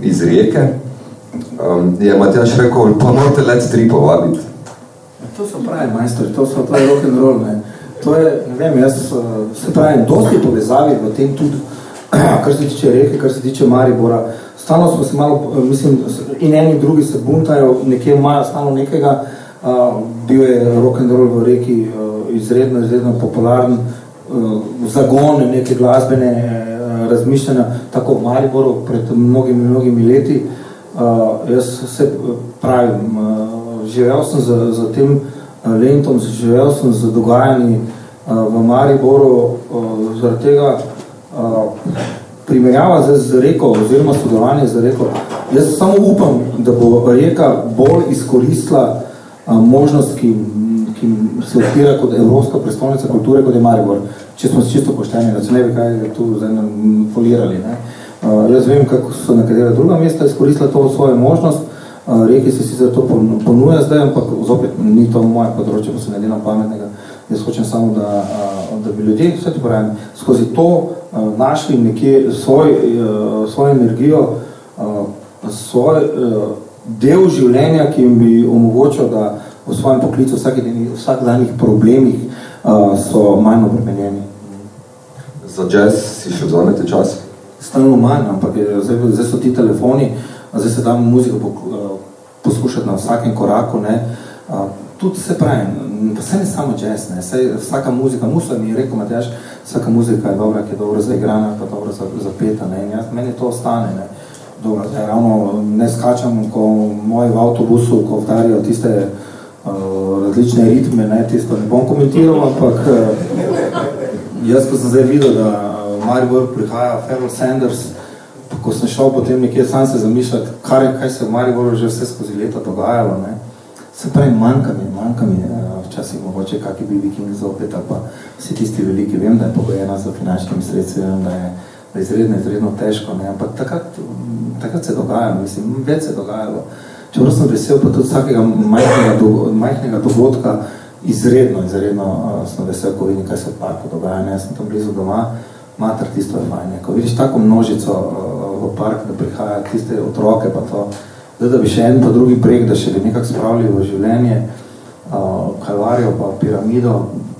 iz rijeke, Um, je Matjaš rekel, pa morate let tri povabiti. To so pravi majstori, to so, je rock and roll, ne. To je, ne vem, jaz se pravim, dosti povezavi v tem tudi, kar se tiče reke, kar se tiče Maribora. Stalno smo se malo, mislim, in eni drugi se buntajo, nekje imajo stalno nekega, uh, bil je rock and roll v reki uh, izredno, izredno popularen, uh, zagon neke glasbene uh, razmišljanja, tako v Mariboru pred mnogimi, mnogimi leti, uh, jaz se pravim, uh, živel sem za, za tem lentom, živel sem za dogajanji uh, v Mariboru, uh, zaradi tega uh, primerjava z, z reko oziroma sodelovanje z reko. Jaz samo upam, da bo reka bolj izkoristila možnost, ki, ki se odpira kot Evropska prestolnica kulture, kot je Maribor. Če smo čisto pošteni, da se ne bi kaj tu folirali. Ne? Uh, jaz vem, kako so nekatera druga mesta izkoristila to svojo možnost. Uh, reki se sicer to ponuja zdaj, ampak zopet ni to moje področje, pa se ne delam pametnega. Jaz hočem samo, da, uh, da bi ljudje, vse ti pravim, skozi to uh, našli nekje svoj, uh, svojo energijo, uh, svoj uh, del življenja, ki jim bi omogočil, da v svojem poklicu vsak, vsak danih problemih uh, so manj obremenjeni. Za jazz si še vzamete čas? Stalno manj, ampak je, zdaj, zdaj so ti telefoni, zdaj se damo muziko po, uh, poskušati na vsakem koraku. Ne? Uh, tudi se pravi, vse ne samo jazz, ne, Saj, vsaka muzika, musla mi je rekel, Matjaž, vsaka muzika je dobra, ki je dobro zaigrana, pa dobro zapeta, ne, in jaz, meni to ostane, ne, dobro, zdaj, ravno ne skačam, ko moji v avtobusu, ko vdarijo tiste uh, različne ritme, ne, tisto ne bom komentiral, ampak uh, jaz, ko sem zdaj videl, da uh, Maribor prihaja Feral Sanders, ko sem šel potem nekje sam se zamišljati, kar, kaj se v Mariboru že vse skozi leta dogajalo, ne, Se pravi, manjka mi, manjka mi uh, včasih mogoče kakšni BB King zopet, ali pa vsi tisti veliki, vem, da je pogojena za finančnimi sredstvi, vem, da je izredno, izredno težko, ne? ampak takrat, takrat se dogaja, mislim, več se dogajalo. Čeprav sem vesel, pa tudi vsakega majhnega, do, majhnega dogodka, izredno, izredno uh, sem vesel, ko vidim, kaj se v parku dogaja. Ne? Jaz sem tam blizu doma, mater, tisto je fajn. Ko vidiš tako množico uh, v park, da prihaja tiste otroke, pa to, Zdaj, da bi še en pa drugi prek, da še bi nekako spravili v življenje, uh, kalvarijo pa piramido,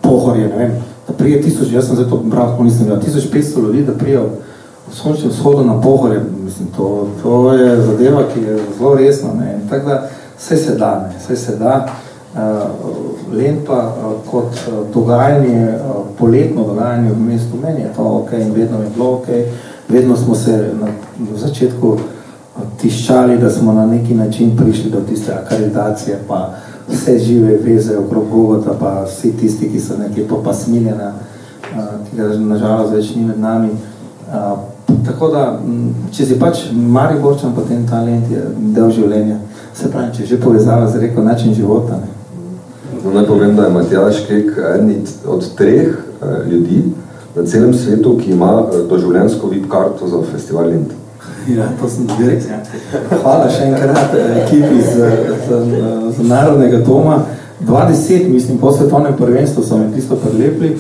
pohorje, ne vem, da prije tisoč, jaz sem zdaj to bral, tako nisem videl, tisoč petsto ljudi, da prije v sončnem vzhodu na pohorje, mislim, to, to je zadeva, ki je zelo resna, ne, in tako da vse se da, ne, vse se da, uh, len pa uh, kot uh, dogajanje, uh, poletno dogajanje v mestu, meni je to ok, in vedno je bilo ok, vedno smo se na, na začetku tiščali, da smo na neki način prišli do tiste akreditacije, pa vse žive veze okrog Gogota, pa vsi tisti, ki so nekje popasmiljena, ki ga nažalost več ni med nami. Tako da, če si pač Mariborčan, potem talent je del življenja. Se pravi, če že povezava z reko način života. Ne? No, naj povem, da je Matjaš Kek eden od treh eh, ljudi na celem svetu, ki ima eh, doživljenjsko VIP karto za festival Lind. Ja, to sem direkt. Hvala še enkrat eh, ekipi z, z, z Narodnega doma. 20, mislim, po svetovnem prvenstvu so me tisto prelepli.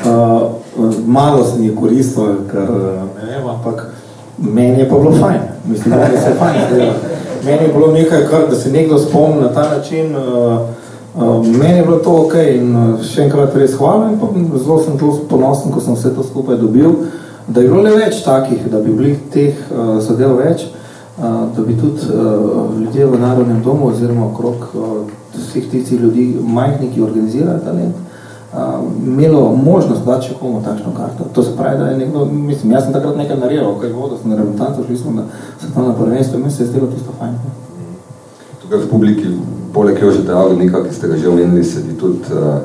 Uh, malo se mi je koristilo, ker eh, ne vem, ampak meni je pa bilo fajn. Mislim, da se fajn. Meni je bilo nekaj, kar, da se nekdo spomni na ta način. Uh, uh, meni je bilo to ok in še enkrat res hvala in pa zelo sem ponosen, ko sem vse to skupaj dobil. Uh, da je bilo le več takih, da bi bili teh uh, zadev več, uh, da bi tudi uh, ljudje v Narodnem domu oziroma okrog uh, vseh tistih ljudi, majhni, ki organizirajo talent, uh, imelo možnost dati še komu takšno karto. To se pravi, da je nekdo, mislim, jaz sem takrat nekaj naredil, kaj vodo, sem na reprezentancu, šli smo, da na prvenstvu in mi se je zdelo tisto fajn. Tukaj v publiki, poleg Jožeta Agodnika, ki ste ga že omenili, sedi tudi uh,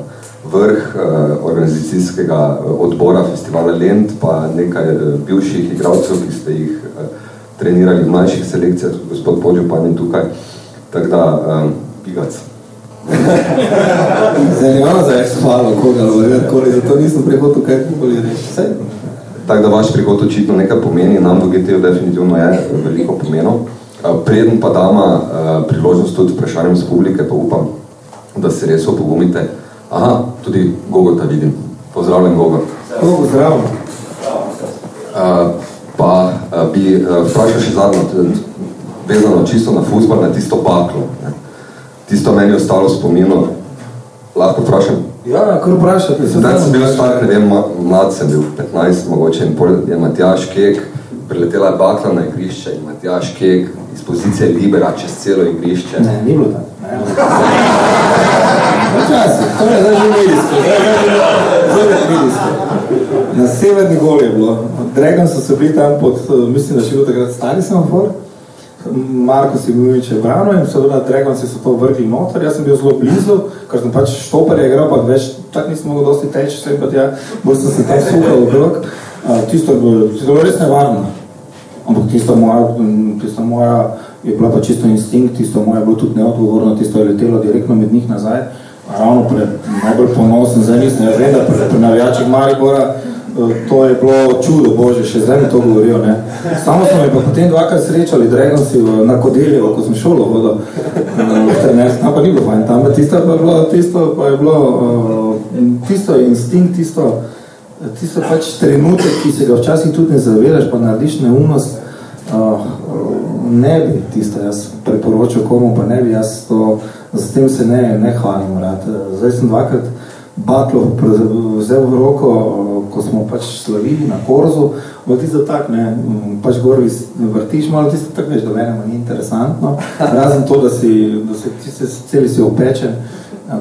vrh uh, organizacijskega eh, odbora festivala Lent, pa nekaj uh, bivših igralcev, ki ste jih uh, trenirali v mlajših selekcijah, tudi gospod Podjo pa ni tukaj. Tako da, um, pigac. Zanimano za jaz hvala, koga, koli, zato nisem prihodil kaj koli reči. Tako da vaš prihod očitno nekaj pomeni, nam v GTO definitivno je veliko pomenil. Preden pa dama priložnost tudi vprašanjem z publike, pa upam, da se res opogumite. Aha, tudi Gogota vidim. Pozdravljen, Gogot. Gogo, zdravo. Uh, pa uh, bi uh, vprašal še zadnjo, vezano čisto na fuzbal, na tisto baklo. Ne. Tisto meni je ostalo spomino. Lahko vprašam? Ja, kar vprašate. Zdaj sem bil star, ne vem, mlad sem bil, 15 mogoče, in pol je Matjaš Kek, priletela je bakla na igrišče in Matjaš Kek iz pozicije Libera čez celo igrišče. Ne, ni bilo tako. Včasih, to je zdaj že medijsko, zdaj že medijsko. Na severni gol je bilo. Dragon so se bili tam pod, mislim, da še bilo takrat stari semafor. Marko si bil več brano in seveda Dragon si so to vrgli noter. Jaz sem bil zelo blizu, ker sem pač štoper je igral, pa več tak nisem mogel dosti teči, sem pa tja, bolj sem se tam sukal okrog. Tisto je bilo, tisto je bilo res nevarno. Ampak tisto moja, tisto moja je bila pa čisto instinkt, tisto moje je bilo tudi neodgovorno, tisto je letelo direktno med njih nazaj. Ravno pred najbolj ponosen, zdaj nisem, jaz vem, da pri, pri navijačih Maribora eh, to je bilo čudo, bože, še zdaj mi to govorijo, ne. Samo smo me pa potem dvakrat srečali, Dragonsi na Kodeljevo, ko sem šolo vodo eh, v trenerstvu, tam pa ni bilo fajn, tam pa tisto pa je bilo, tisto pa je bilo, uh, tisto je instinkt, tisto, tisto pač trenutek, ki se ga včasih tudi ne zavedaš, pa narediš neumnost, ne bi tisto jaz preporočil komu, pa ne bi jaz to, s tem se ne, ne hvalim rad. Zdaj sem dvakrat baklo vzel v roko, ko smo pač slavili na korzu, bo tisto tak, ne, pač gor vrtiš malo, tisto tak veš, da mene ni interesantno, razen to, da si, da si tiste, celi si opečen,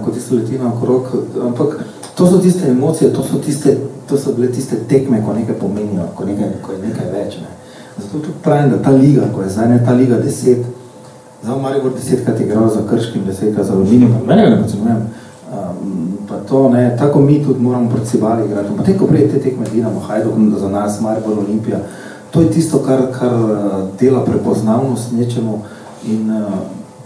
ko ti se leti na okrog, ampak to so tiste emocije, to so, tiste, to so bile tiste tekme, ko nekaj pomenijo, ko, nekaj, ko je nekaj več. Ne. Zato tudi pravim, da ta liga, ko je zdaj ne ta liga deset, zdaj Maribor desetkrat igral za Krškim, desetkrat za Aluminium, pa mene ne pocenujem, um, pa to ne, tako mi tudi moramo proti Cibali igrati. Potem, ko prije te tekme Dinamo, Hajduk, za nas Maribor Olimpija, to je tisto, kar, kar uh, dela prepoznavnost nečemu in uh,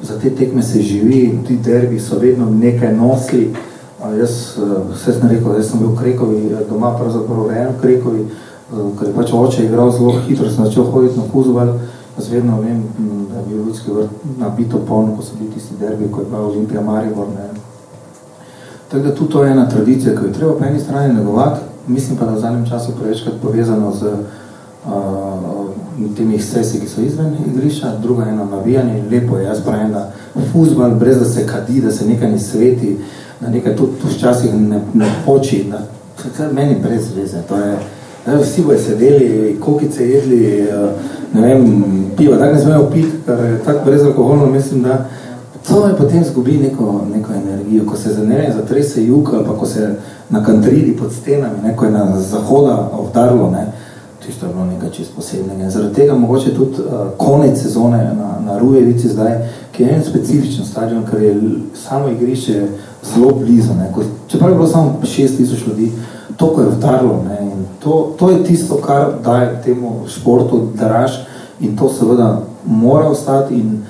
za te tekme se živi, ti derbi so vedno nekaj nosli. Uh, jaz, uh, sem rekel, jaz sem bil v Krekovi, doma pravzaprav rejen v Krekovi, uh, ker je pač oče igral zelo hitro, sem začel hoditi na Kuzoval, jaz vedno vem, da je bil ljudski vrt nabito polno, ko so bili tisti derbi, ko je bila Olimpija Maribor, ne, Tako da tudi to je ena tradicija, ki jo treba po eni strani negovati, mislim pa, da v zadnjem času prevečkrat povezano z uh, temi ekscesi, ki so izven igrišča, druga eno navijanje, lepo je, jaz pravim, da fuzbal, brez da se kadi, da se nekaj ne sveti, da nekaj tudi včasih ne, ne poči, da, je meni brez veze, to je, da vsi bojo sedeli, kokice jedli, ne vem, piva, tako ne smejo piti, ker je tako brezalkoholno, mislim, da To je potem zgubi neko, neko energijo, ko se zanere zatrese jug, ali pa ko se na kantridi pod stenami, ne, ko je na zahoda obdarlo, ne, tisto je bilo nekaj čist posebnega. In zaradi tega mogoče tudi uh, konec sezone na, na Rujevici zdaj, ki je en specifičen stadion, ker je samo igrišče zelo blizu. Ne, ko, čeprav je bilo samo 6000 ljudi, to, ko je vdarlo. Ne, in to, to je tisto, kar daje temu športu draž in to seveda mora ostati in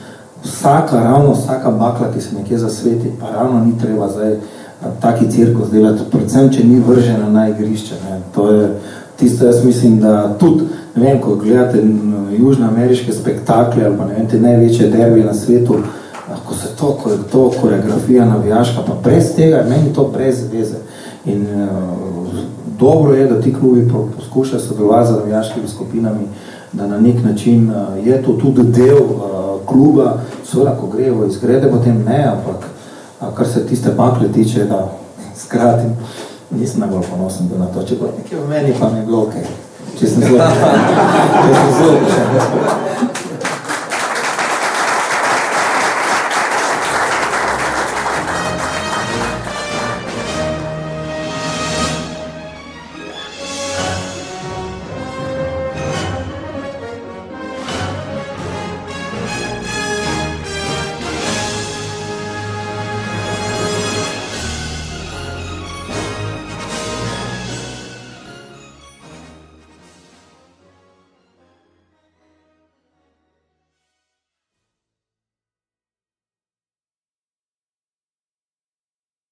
vsaka, ravno vsaka bakla, ki se nekje zasveti, pa ravno ni treba zdaj taki cirkus delati, predvsem, če ni vržena na igrišče. Ne. To je tisto, jaz mislim, da tudi, ne vem, ko gledate južnoameriške spektakle ali pa ne vem, te največje derbi na svetu, ko se to, ko je to koreografija navijaška, pa brez tega, meni to brez veze. In uh, dobro je, da ti klubi poskušajo sodelovati z navijaškimi skupinami, da na nek način uh, je to tudi del uh, kluba, seveda, ko grejo izgrede, potem ne, ampak kar se tiste bakle tiče, da skratim, nisem najbolj ponosen na to, če pa nekje v meni pa mi je bilo ok, če sem zelo, če sem zelo,